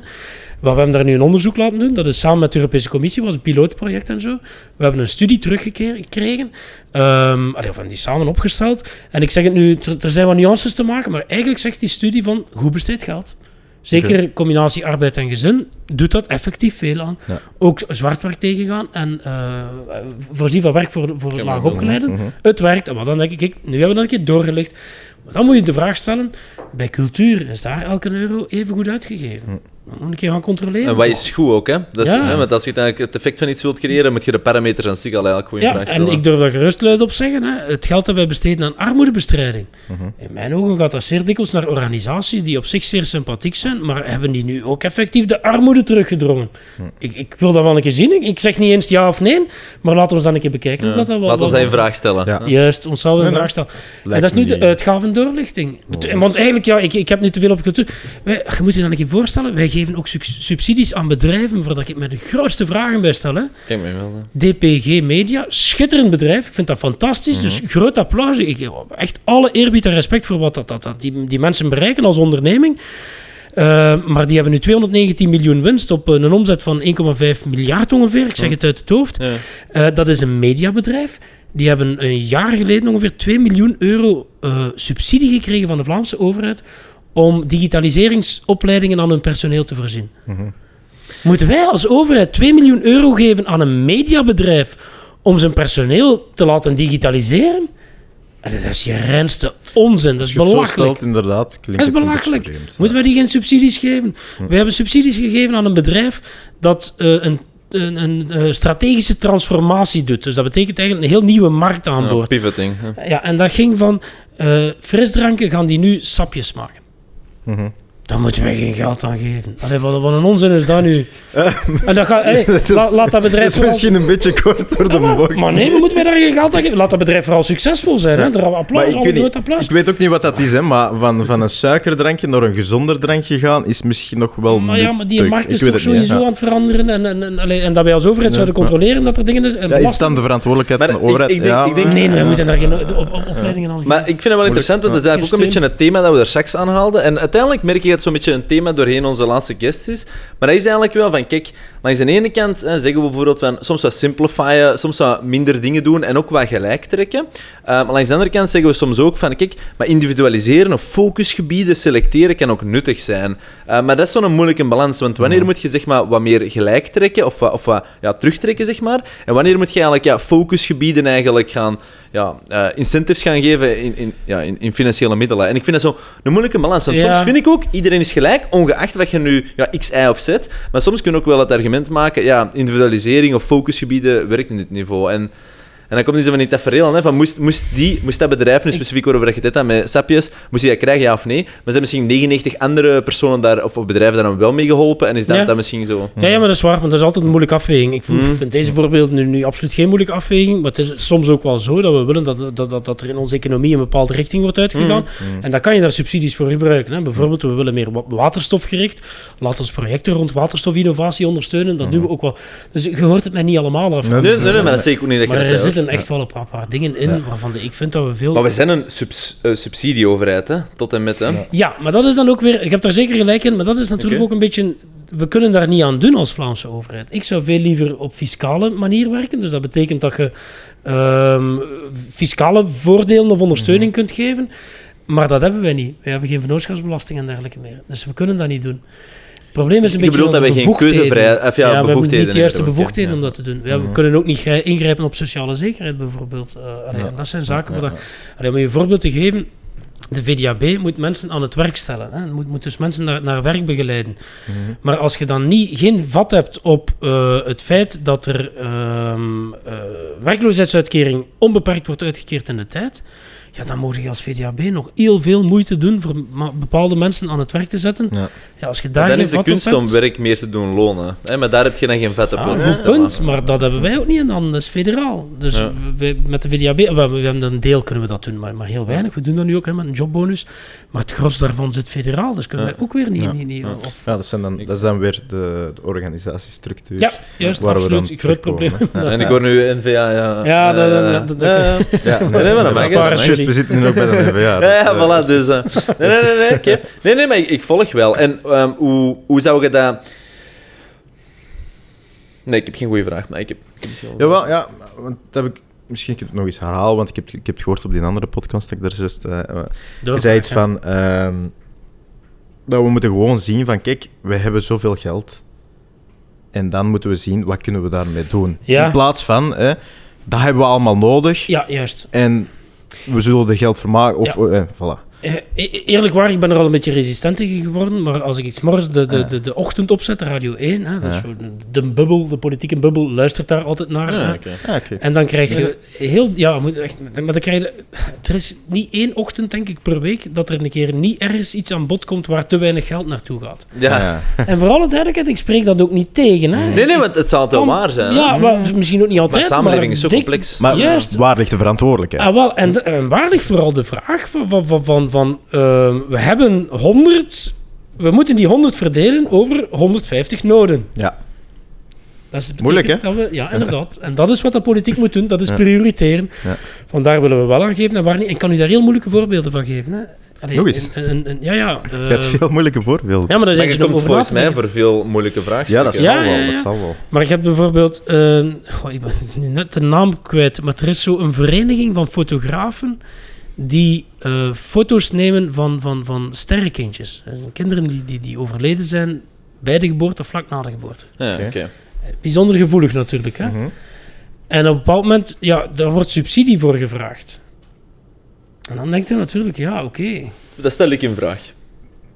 Maar we hebben daar nu een onderzoek laten doen. Dat is samen met de Europese Commissie, was een pilootproject en zo. We hebben een studie teruggekregen. Ehm allee, hebben die samen opgesteld. En ik zeg het nu, er, zijn wat nuances te maken, maar eigenlijk zegt die studie van hoe besteed geld. Zeker combinatie arbeid en gezin doet dat effectief veel aan. Ja. Ook zwart werk tegengaan en eh, voorzien van werk voor, voor Ja, laag opgeleiden. Mhm. Het werkt. Maar dan denk ik, nu hebben we dat een keer doorgelicht. Maar dan moet je de vraag stellen, bij cultuur is daar elke euro even goed uitgegeven? Ik een keer gaan controleren. en wat is goed ook, hè? Dat is, Ja. hè? Want als je eigenlijk het effect van iets wilt creëren, moet je de parameters aan zich al eigenlijk goed in Ja, vraag en stellen. ik durf daar gerust luid op zeggen. Hè. Het geld dat wij besteden aan armoedebestrijding. Mhm. In mijn ogen gaat dat zeer dikwijls naar organisaties die op zich zeer sympathiek zijn, maar hebben die nu ook effectief de armoede teruggedrongen? Ik, ik wil dat wel een keer zien. Ik, ik zeg niet eens ja of nee, maar laten we dan een keer bekijken. Ja. of dat in vraag stellen. Ja. Juist, ons zouden we Nee, een vraag stellen. En dat is nu de uitgavendoorlichting. Want eigenlijk, ja, ik, ik heb nu te veel op cultuur. Wij, je moet je dan een keer voorstellen, wij geven ook sub- subsidies aan bedrijven waar ik me de grootste vragen bij stel. Hè. Mij wel. hè. DPG Media, schitterend bedrijf. Ik vind dat fantastisch. Dus groot applaus. Ik, echt alle eerbied en respect voor wat dat, dat, dat die, die mensen bereiken als onderneming. Uh, maar die hebben nu 219 miljoen winst op een omzet van 1,5 miljard ongeveer. Ik zeg het uit het hoofd. Ja. Uh, dat is een mediabedrijf. Die hebben een jaar geleden ongeveer 2 miljoen euro uh, subsidie gekregen van de Vlaamse overheid om digitaliseringsopleidingen aan hun personeel te voorzien. Mhm. Moeten wij als overheid 2 miljoen euro geven aan een mediabedrijf om zijn personeel te laten digitaliseren? En dat is je reinste onzin. Dat is belachelijk. stelt, inderdaad, klinkt Dat is belachelijk. vreemd. Moeten wij die geen subsidies geven? We hebben subsidies gegeven aan een bedrijf dat uh, een, een, een uh, strategische transformatie doet. Dus dat betekent eigenlijk een heel nieuwe markt aanboord. Ja, pivoting. hè. Ja, en dat ging van uh, frisdranken gaan die nu sapjes maken. Mm-hmm. Dan moeten wij geen geld aan geven. Allee, wat, wat een onzin is dat nu? En dat gaat, hey, Dat is- la- laat dat bedrijf Dat is vooral- misschien een beetje kort door de Ja, maar, bocht. maar nee, we moeten wij daar geen geld aan geven. Laat dat bedrijf vooral succesvol zijn. Hè? Er Maar applaus, ik weet, niet, applaus. ik weet ook niet wat dat is, hè, maar van, van een suikerdrankje naar een gezonder drankje gaan is misschien nog wel Maar ja, maar die markt Ik is toch niet, sowieso aan het veranderen. En, en, en, allee, en dat wij als overheid Ja. zouden controleren dat er dingen... En Ja, is dan de verantwoordelijkheid Maar van de ik- overheid? ik denk- ja, ik denk- Nee, wij moeten daar geen op, op, opleidingen aan geven. Maar ik vind het wel interessant, want dat is eigenlijk ook een beetje het thema dat we er straks aanhaalden. En uiteindelijk merk je dat het zo'n beetje een thema doorheen onze laatste guest is. Maar dat is eigenlijk wel van, kijk, langs de ene kant hè, zeggen we bijvoorbeeld van soms wat simplifyen, soms wat minder dingen doen en ook wat gelijk trekken. Uh, maar langs de andere kant zeggen we soms ook van, kijk, maar individualiseren of focusgebieden selecteren kan ook nuttig zijn. Uh, maar dat is zo'n moeilijke balans, want wanneer moet je zeg maar wat meer gelijk trekken of, wat- of wat ja, terugtrekken, zeg maar. En wanneer moet je eigenlijk ja, focusgebieden eigenlijk gaan ja, eh, incentives gaan geven in, in, ja, in, in financiële middelen. En ik vind dat zo een moeilijke balans. Want Ja. soms vind ik ook, iedereen is gelijk, ongeacht wat je nu ja, X, Y of Z. Maar soms kun je ook wel het argument maken, ja, individualisering of focusgebieden werkt in dit niveau. En, en dan komt iets van die tafereel, hè, van moest, moest, die, moest dat bedrijf, nu specifiek waarover je het hebt met Sapiens, moest die dat krijgen, ja of nee? Maar zijn misschien 99 andere personen daar, of, of bedrijven daar dan wel mee geholpen, en is dat Ja. dan misschien zo... Ja, ja, maar dat is waar, maar dat is altijd een moeilijke afweging. Ik vind, Mm. vind deze voorbeeld nu, nu absoluut geen moeilijke afweging, maar het is soms ook wel zo dat we willen dat, dat, dat, dat er in onze economie een bepaalde richting wordt uitgegaan. En dan kan je daar subsidies voor gebruiken. Hè. Bijvoorbeeld, we willen meer wa- waterstofgericht. Laat ons projecten rond waterstofinnovatie ondersteunen. Dat doen we ook wel. Dus je hoort het mij niet allemaal af. Nee, Nee, nee, nee, maar dat zeg ik ook niet dat je Maar dat. Zitten echt wel een paar, paar dingen in waarvan de- ik vind dat we veel... Maar we zijn een subs- eh, subsidieoverheid, hè? tot en met. Hè? Ja, maar dat is dan ook weer... Ik heb daar zeker gelijk in, maar dat is natuurlijk ook een beetje... We kunnen daar niet aan doen als Vlaamse overheid. Ik zou veel liever op fiscale manier werken. Dus dat betekent dat je ehm, fiscale voordelen of ondersteuning kunt geven. Maar dat hebben wij niet. We hebben geen vennootschapsbelasting en dergelijke meer. Dus we kunnen dat niet doen. Probleem is een Je beetje bedoelt dat wij geen keuzevrijheid- of ja, we hebben bevoegdheden niet de juiste bevoegdheden ja. om dat te doen. Ja, we kunnen ook niet ingrijpen op sociale zekerheid, bijvoorbeeld. Eh, allee, dat zijn zaken waar... dat- Allee, om je een voorbeeld te geven... De VDAB moet mensen aan het werk stellen. Hè. Moet, moet dus mensen naar, naar werk begeleiden. Maar als je dan niet, geen vat hebt op eh, het feit dat er ehm, eh, werkloosheidsuitkering onbeperkt wordt uitgekeerd in de tijd, ja, dan moet je als VDAB nog heel veel moeite doen voor bepaalde mensen aan het werk te zetten. Ja. Ja, als je daar dan geen is de kunst om werk meer te doen lonen. Hè? Maar daar heb je dan geen vet op. ja, systeem, punt, maar dat hebben wij ook niet en dan is het federaal. Dus Ja. wij, met de VDAB, we, we hebben een deel kunnen we dat doen, maar, maar heel weinig. We doen dat nu ook hè, met een jobbonus. Maar het gros daarvan zit federaal, dus kunnen Ja. wij ook weer niet... Ja. niet, niet Ja. op- Ja, dat, zijn dan, dat is dan weer de, de organisatiestructuur. ja, juist, waar we absoluut. dan Groot probleem. Ja, en ik hoor nu NVA, ja. Ja, dat- eh, dat- dat- ja, ja. Ja, Nee, nee, maar dat we zitten nu ook bij de. Ja, dus, ja, eh, voilà. Dus, eh, nee, nee, nee, nee, oké. nee, nee, maar ik, ik volg wel. En ehm, hoe, hoe zou je dat... Nee, ik heb geen goede vraag, maar ik heb... ik heb misschien wel- Jawel, ja, want dat heb ik... Misschien kan ik het nog eens herhalen, want ik heb, ik heb het gehoord op die andere podcast dat ik daar juist... je zei iets van... ehm, dat we moeten gewoon zien van, kijk, we hebben zoveel geld. En dan moeten we zien, wat kunnen we daarmee doen? Ja. In plaats van, hè, dat hebben we allemaal nodig. Ja, juist. En we zullen er geld voor maken. Of, eh, voilà. Eh, e- eerlijk waar, ik ben er al een beetje resistent tegen geworden, maar als ik iets morgens de, de, de, de ochtend opzet, Radio 1, hè, dat is zo de, de bubbel, de politieke bubbel, luistert daar altijd naar. Ja. En dan krijg je heel, ja, moet echt, maar dan krijg je, er is niet één ochtend, denk ik, per week dat er een keer niet ergens iets aan bod komt waar te weinig geld naartoe gaat. Ja. Ja. En voor alle duidelijkheid, ik spreek dat ook niet tegen. Hè. Nee, nee, want het zal Kan- waar zijn. hè? Ja, maar misschien ook niet altijd. Maar samenleving is zo complex. Maar Juist. waar ligt de verantwoordelijkheid? Ah, wel, en, waar ligt vooral de vraag van, van, van, van, van ehm, we hebben 100, we moeten die 100 verdelen over 150 noden. Ja. Dat is, Moeilijk, hè? Dat we, ja, inderdaad. En dat is wat de politiek moet doen, dat is Ja. prioriteren. Ja. Vandaar willen we wel aangeven en waar niet. En ik kan u daar heel moeilijke voorbeelden van geven. Hè. Allee, Nog eens. een- een- een- ja, ja. Je hebt ehm, veel moeilijke voorbeelden. ja, maar daar Maar zit je komt volgens mij voor veel moeilijke vraagstukken. Ja, dat zal ja, wel. ja. Dat zal wel. Maar ik heb bijvoorbeeld, eh, goh, ik ben nu net de naam kwijt, maar er is zo een vereniging van fotografen die eh, foto's nemen van, van, van sterrenkindjes. Eh, kinderen die, die, die overleden zijn bij de geboorte of vlak na de geboorte. Ja, Oké. oké. Bijzonder gevoelig natuurlijk. Hè? Mhm. En op een bepaald moment, ja, daar wordt subsidie voor gevraagd. En dan denkt je natuurlijk, ja, oké. Dat stel ik in vraag.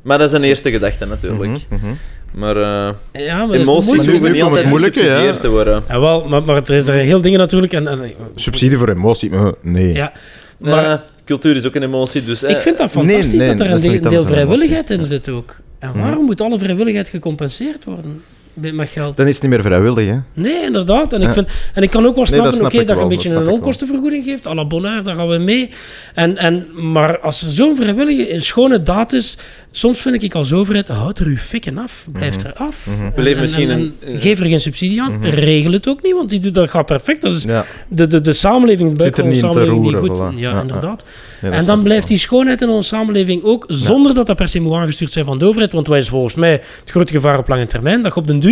Maar dat is een eerste gedachte natuurlijk. Mhm, mhm. Maar eh, Ja, maar dat is de emoties hoeven niet altijd gesubsidieerd ja. te worden. Jawel, maar, maar er is er heel dingen natuurlijk. En, en, Subsidie voor emotie? eh, Nee. Ja, maar Maar cultuur is ook een emotie, dus... eh, ik vind dat nee, fantastisch nee, dat er een deel, vrijwilligheid in zit ook. En waarom moet alle vrijwilligheid gecompenseerd worden met met geld? Dan is het niet meer vrijwillig, hè? Nee, inderdaad. En ik, Ja. vind, en ik kan ook wel Nee, snappen dat snap oké, ik dat je een beetje een onkostenvergoeding geeft. à la daar gaan we mee. En, en, maar als er zo'n vrijwillige, een schone daad is... Soms vind ik als overheid, houd er uw fikken af. Blijf Mhm. er af. Leven en- misschien en- een- en geef er geen subsidie aan. Mhm. Regel het ook niet, want die doet, dat gaat perfect. Dat is Ja. de, de, de samenleving, de Zit er buitenlandse niet in te samenleving die roeren, goed... voilà. Ja, inderdaad. Ja, en dan blijft wel. die schoonheid in onze samenleving ook, zonder dat dat per se moet aangestuurd zijn van de overheid. Want wij is volgens mij het grote gevaar op lange termijn, dat je op den duur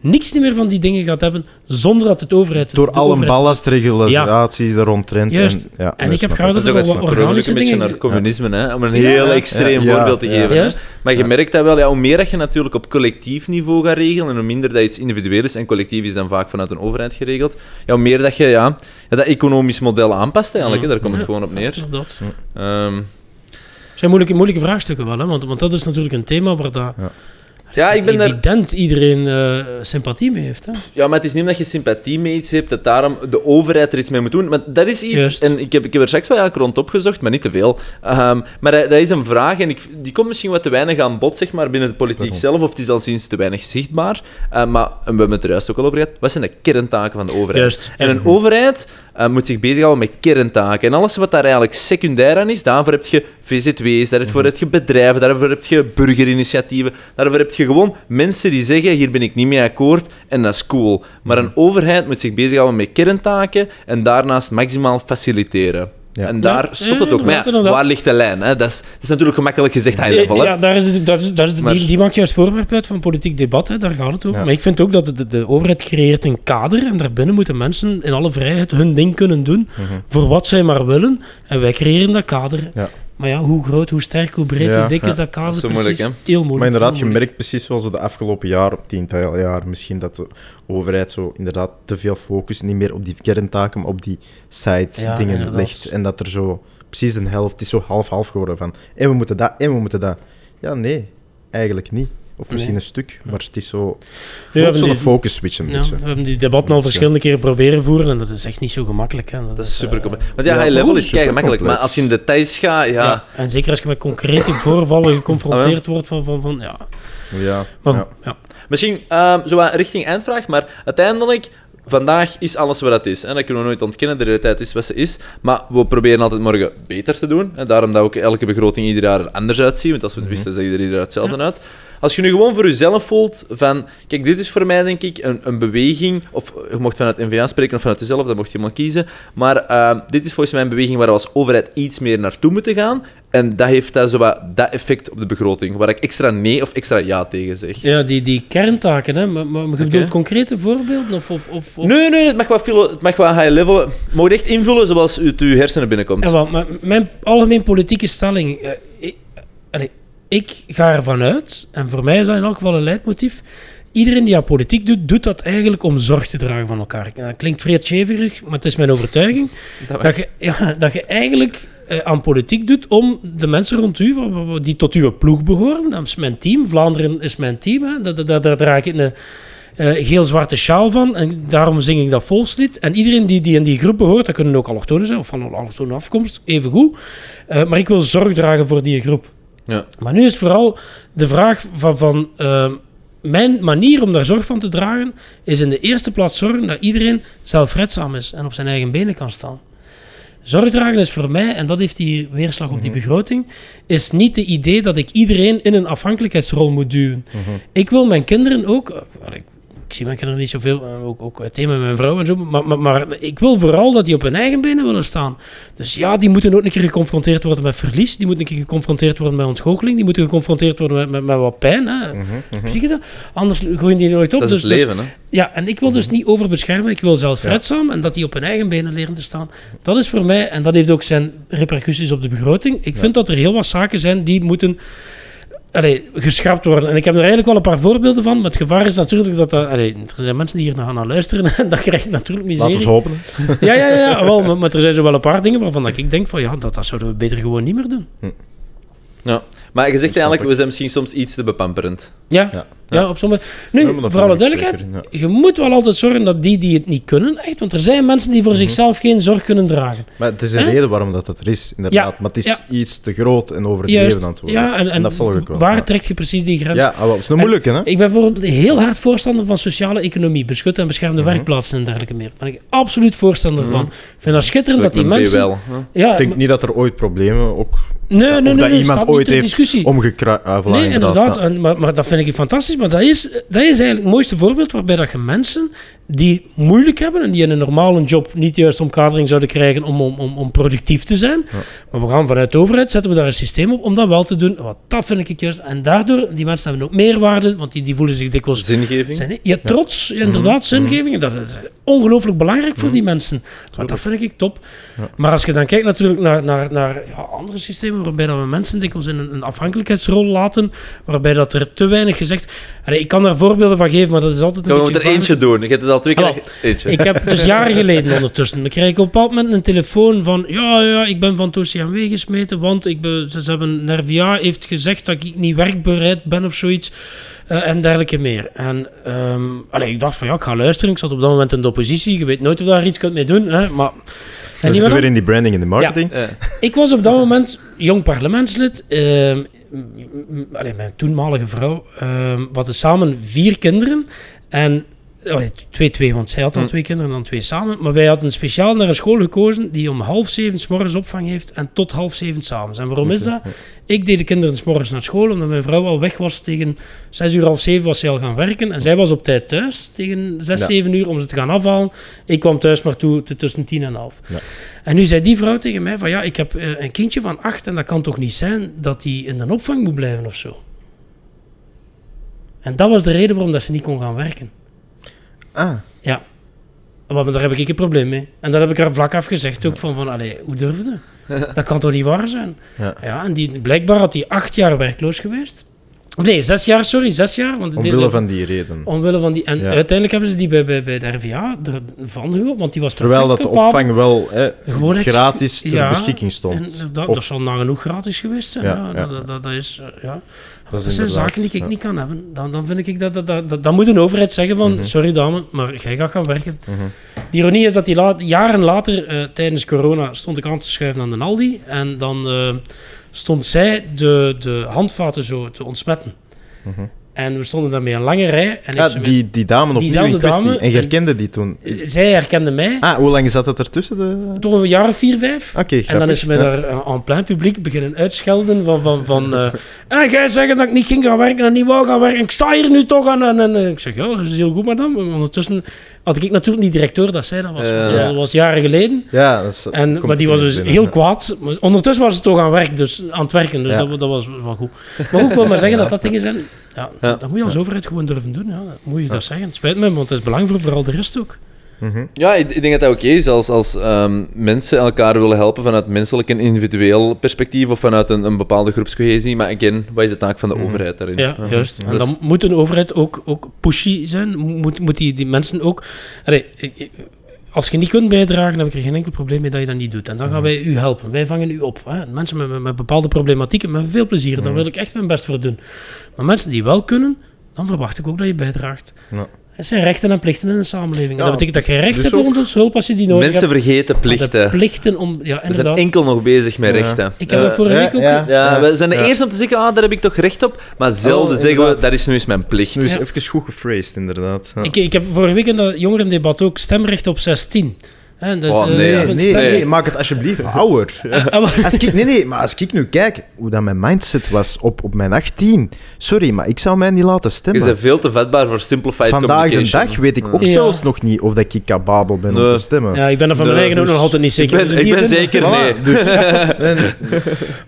niks meer van die dingen gaat hebben, zonder dat het overheid... Door alle overheid- ballastregulaties er rondtrent. Juist. En, ja, En dat ik heb graag Dat dat is er ook wel het wat een organische beetje dingen... naar communisme, hè? om een Ja, heel ja. extreem Ja, voorbeeld te ja. geven. hè. Juist. Maar je Ja. merkt dat wel, ja, hoe meer dat je natuurlijk op collectief niveau gaat regelen en hoe minder dat iets individueel is, en collectief is dan vaak vanuit een overheid geregeld, ja, hoe meer dat je ja, ja, dat economisch model aanpast eigenlijk, hè. daar komt het Ja, gewoon op neer. inderdaad. Ehm, Het zijn moeilijke, moeilijke vraagstukken wel, hè? Want, want dat is natuurlijk een thema waar dat ja, ik ben evident iedereen eh, sympathie mee heeft. Hè? ja, maar het is niet omdat je sympathie mee iets hebt, dat daarom de overheid er iets mee moet doen. Maar dat is iets, Juist. en ik heb, ik heb er straks wel eigenlijk rond opgezocht, maar niet te veel. Ehm, maar dat, dat is een vraag, en ik, die komt misschien wat te weinig aan bod, zeg maar, binnen de politiek Waarom? zelf, of het is al sinds te weinig zichtbaar. Eh, maar en we hebben het er juist ook al over gehad, wat zijn de kerntaken van de overheid? Juist. En een overheid eh, moet zich bezighouden met kerntaken. En alles wat daar eigenlijk secundair aan is, daarvoor heb je VZW's, daarvoor heb je bedrijven, daarvoor heb je burgerinitiatieven, daarvoor heb je gewoon mensen die zeggen, hier ben ik niet mee akkoord, en dat is cool. Maar een overheid moet zich bezighouden met kerntaken en daarnaast maximaal faciliteren. Ja. En daar Ja, stopt het ook. Maar ja, waar ligt de lijn? Hè? Dat, is, dat is natuurlijk gemakkelijk gezegd high level. Hè? Ja, daar is, daar is, daar is, Maar- die, die maakt juist voorwerp uit van politiek debat, hè, daar gaat het over. Ja. Maar ik vind ook dat de, de overheid creëert een kader en daarbinnen moeten mensen in alle vrijheid hun ding kunnen doen Mhm. voor wat zij maar willen. En wij creëren dat kader. Ja. Maar ja, hoe groot, hoe sterk, hoe breed, Ja, hoe dik ja. is dat kader Dat is Heel moeilijk. Maar inderdaad, je merkt precies wel zo de afgelopen jaar, tiental jaar misschien, dat de overheid zo inderdaad te veel focus niet meer op die kerntaken, maar op die side Ja, dingen inderdaad. legt. En dat er zo precies een helft, het is zo half-half geworden van, en we moeten dat, en we moeten dat. Ja, nee, eigenlijk niet. Of misschien Nee. een stuk, maar het is zo... we Ja, hebben zo de die- focus switch een Ja, beetje. we hebben die debatten al verschillende keren proberen voeren en dat is echt niet zo gemakkelijk. Hè. Dat is super eh, complex. Want ja, ja, high level gewoon is kei gemakkelijk, maar als je in details gaat, ja... ja. En zeker als je met concrete voorvallen geconfronteerd wordt van, van, van ja. Ja, Maar, ja. ja. Misschien ehm, zo wat richting eindvraag, maar uiteindelijk, vandaag is alles wat het is. En dat kunnen we nooit ontkennen, de realiteit is wat ze is. Maar we proberen altijd morgen beter te doen. En daarom dat ook elke begroting ieder jaar er anders uitziet. Want als we het wisten, zag ieder jaar hetzelfde uit. Als je nu gewoon voor jezelf voelt van... Kijk, dit is voor mij denk ik een, een beweging... Of je mocht vanuit NVA spreken of vanuit jezelf, dat mocht je maar kiezen. Maar ehm, dit is volgens mij een beweging waar we als overheid iets meer naartoe moeten gaan. En dat heeft dat, zo wat, dat effect op de begroting. Waar ik extra nee of extra ja tegen zeg. Ja, die, die kerntaken, hè. Maar, maar je bedoelt concrete voorbeelden? Of, of, of, Nee, nee, het mag wat, filo- het mag wat high level. Mag echt invullen zoals het uw hersenen binnenkomt. Ja, wel, maar mijn algemeen politieke stelling... eh, ik, allee, ik ga ervan uit, en voor mij is dat in elk geval een leidmotief... Iedereen die aan politiek doet, doet dat eigenlijk om zorg te dragen van elkaar. Dat klinkt vrij cheverig, maar het is mijn overtuiging. Dat Dat je, ja, dat je eigenlijk eh, aan politiek doet om de mensen rond u, die tot uw ploeg behoren, dat is mijn team, Vlaanderen is mijn team, hè, daar draag ik een eh, geel-zwarte sjaal van en daarom zing ik dat volkslied. En iedereen die, die in die groep behoort, dat kunnen ook allochtonen zijn of van een allochtone afkomst, even goed. Eh, maar ik wil zorg dragen voor die groep. Ja. Maar nu is vooral de vraag van... van mijn manier om daar zorg van te dragen, is in de eerste plaats zorgen dat iedereen zelfredzaam is en op zijn eigen benen kan staan. Zorg dragen is voor mij, en dat heeft die weerslag op die begroting, is niet het idee dat ik iedereen in een afhankelijkheidsrol moet duwen. Ik wil mijn kinderen ook... Ik, ik zie mijn kinderen niet zoveel, eh, ook, ook uiteen met mijn vrouw en zo, maar, maar, maar ik wil vooral dat die op hun eigen benen willen staan. Dus ja, die moeten ook een keer geconfronteerd worden met verlies, die moeten een keer geconfronteerd worden met ontgoocheling, die moeten geconfronteerd worden met, met, met wat pijn. Hè. Mhm, mhm. Zie je dat? Anders groeien die nooit op. Dat is dus, het dus- leven, hè. ja, en ik wil dus niet overbeschermen. Ik wil zelfredzaam en dat die op hun eigen benen leren te staan. Dat is voor mij, en dat heeft ook zijn repercussies op de begroting. Ik vind dat er heel wat zaken zijn die moeten allee, geschrapt worden. En ik heb er eigenlijk wel een paar voorbeelden van. Maar het gevaar is natuurlijk dat... dat allee, er zijn mensen die hier naar gaan luisteren en dat krijg je natuurlijk Laten miserie. we hopen. Ja, ja, ja. ja, wel, maar, maar er zijn zo wel een paar dingen waarvan dat ik denk van ja, dat, dat zouden we beter gewoon niet meer doen. Ja. Maar je zegt eigenlijk, ik. we zijn misschien soms iets te bepamperend. Ja, Ja. Ja, op sommige... Nu, dat voor alle duidelijkheid, zeker, je moet wel altijd zorgen dat die die het niet kunnen, echt, want er zijn mensen die voor Mhm. zichzelf geen zorg kunnen dragen. Maar het is een reden waarom dat, dat er is, inderdaad. Maar het is iets te groot en overdreven aan het worden. Ja, en, en dat volg ik wel. waar trekt je precies die grens? Ja, ah, wel, het is een moeilijke, hè? Ik ben bijvoorbeeld heel hard voorstander van sociale economie, beschutte en beschermde Mhm. werkplaatsen en dergelijke meer. Daar ben ik absoluut voorstander Mhm. van. Ik vind dat schitterend dat die Lijkt me mensen... wel. Ja, Ik denk maar- niet dat er ooit problemen ook... nee, nee, nee, dat iemand ooit heeft discussie. Omgekruid. Ah, Nee, inderdaad. maar, maar dat vind ik fantastisch. Maar dat is, dat is eigenlijk het mooiste voorbeeld waarbij dat je mensen die moeilijk hebben en die in een normale job niet juist omkadering zouden krijgen om, om, om, om productief te zijn. Ja. Maar we gaan vanuit de overheid, zetten we daar een systeem op om dat wel te doen. Wat dat vind ik juist. En daardoor, die mensen hebben ook meerwaarde, want die, die voelen zich dikwijls... Zingeving. Zijn, ja, trots, ja, inderdaad, zingeving. Dat is ongelooflijk belangrijk voor die mensen. Maar dat vind ik top. Maar als je dan kijkt natuurlijk naar, naar, naar andere systemen waarbij dat we mensen dikwijls in een, een afhankelijkheidsrol laten, waarbij dat er te weinig gezegd... Allee, ik kan daar voorbeelden van geven, maar dat is altijd een beetje... moeten er eentje doen. Je hebt het al twee keer... Hallo. Eentje. Ik heb dus jaren geleden ondertussen. Dan krijg ik op een bepaald moment een telefoon van... Ja, ja, ik ben van het OCMW gesmeten, want ik ben, ze hebben, Nervia heeft gezegd dat ik niet werkbereid ben of zoiets. eh, en dergelijke meer. En ehm, allee, ik dacht van ja, ik ga luisteren. Ik zat op dat moment in de oppositie. Je weet nooit of daar iets kunt mee doen. Hè, maar... En wel- weer in die branding en de marketing. Ja. ik was op dat moment jong parlementslid. ehm, allee, mijn toenmalige vrouw. ehm we hadden samen vier kinderen. En twee, twee, want zij had al Hm. twee kinderen en dan twee samen. Maar wij hadden speciaal naar een school gekozen die om half zeven 's morgens opvang heeft en tot half zeven s'avonds. En waarom is dat? Ik deed de kinderen 's morgens naar school, omdat mijn vrouw al weg was tegen zes uur, half zeven was zij al gaan werken. En zij was op tijd thuis tegen zes, Ja. zeven uur om ze te gaan afhalen. Ik kwam thuis maar toe tussen tien en half. Ja. En nu zei die vrouw tegen mij van ja, ik heb eh, een kindje van acht en dat kan toch niet zijn dat hij in de opvang moet blijven of zo. En dat was de reden waarom dat ze niet kon gaan werken. Ah, Ja. Maar daar heb ik een probleem mee. En dat heb ik haar vlak af gezegd ook van, van allee, hoe durfde? Dat kan toch niet waar zijn? Ja. en die, blijkbaar had hij acht jaar werkloos geweest. Of Nee, zes jaar, sorry, zes jaar. Want omwille van die reden. Omwille van die... En Ja. uiteindelijk hebben ze die bij, bij, bij de RVA ervan gehoord, want die was Terwijl dat de opvang wel hè, Gewoon gratis ter beschikking En stond. dat, Of- dat zal nagenoeg gratis geweest zijn. Dat is... eh, ja. Dat Dat zijn zaken die ik ja. niet kan hebben. Dan, dan vind ik dat, dat, dat, dat... Moet een overheid zeggen van... Mhm. Sorry dame, maar jij gaat gaan werken. Mhm. De ironie is dat die la- jaren later, eh, tijdens corona, stond ik aan te schuiven aan de Aldi. En dan eh, stond zij de, de handvaten zo te ontsmetten. Mhm. En we stonden daar met een lange rij. En Ja, die, die dame opnieuw in kwestie. en je en- herkende die toen. zij herkende mij. Ah, hoe lang zat het ertussen? De... Toch een jaar of vier, vijf. Oké, En dan is ze mij Ja. daar eh, aan plein publiek beginnen uitschelden van... van, van eh, en jij zeggen dat ik niet ging gaan werken en niet wou gaan werken. Ik sta hier nu toch aan. En, en, eh, ik zeg, ja, dat is heel goed, madame. Ondertussen had ik natuurlijk niet direct door dat zij dat was. Dat was jaren geleden. Ja, dat is, En, maar die was dus binnen, heel ja. kwaad. Maar ondertussen was ze toch aan, werk, dus, aan het werken, dus Ja. dat, dat was wel goed. Maar ik wil maar zeggen dat dat dingen zijn... Ja, Ja. Dat moet je als overheid gewoon durven doen. Ja. Dat moet je dat zeggen. Het spijt me, want het is belangrijk voor vooral de rest ook. Mhm. Ja, ik, ik denk dat dat oké is als, als ehm, mensen elkaar willen helpen vanuit menselijk en individueel perspectief of vanuit een, een bepaalde groepscohesie. Maar again, wat is de taak van de Mhm. overheid daarin? Ja, juist. En Dus- dan moet een overheid ook, ook pushy zijn. Moet, moet die, die mensen ook... Allee, als je niet kunt bijdragen, dan heb ik er geen enkel probleem mee dat je dat niet doet. En dan gaan wij u helpen. Wij vangen u op. Hè. Mensen met, met, met bepaalde problematieken, met veel plezier. Daar wil ik echt mijn best voor doen. Maar mensen die wel kunnen, dan verwacht ik ook dat je bijdraagt. Ja. Het zijn rechten en plichten in een samenleving. Ja, dat betekent dat je recht dus hebt ook- op ons hulp als je die nodig Mensen hebt. vergeten Maar de plichten. plichten om... Ja, We zijn enkel nog bezig met Ja. rechten. Ik heb Eh, dat vorige ja, week ook... ja. Ja, we zijn de Ja. eerste om te zeggen, ah, daar heb ik toch recht op. Maar zelden Oh, zeggen we, dat is nu eens mijn plicht. Nu is Ja. even goed gephrased, inderdaad. Ja. Ik, ik heb vorige week in dat jongerendebat ook stemrecht op 16. Dus, Oh, eh, nee, Nee, nee, nee, maak het alsjeblieft ouder. Ah, maar- Als ik, nee, nee, maar als ik nu kijk hoe dat mijn mindset was op, op mijn 18, sorry, maar ik zou mij niet laten Je stemmen. bent veel te vetbaar voor simplified Vandaag de dag weet ik ook Ja. zelfs nog niet of dat ik capabel ben om Nee. te stemmen. Ja, ik ben er van mijn Nee, eigen ook dus- nog altijd niet Ik zeker. ben, Dus ik ben zeker Voilà, nee. dus- en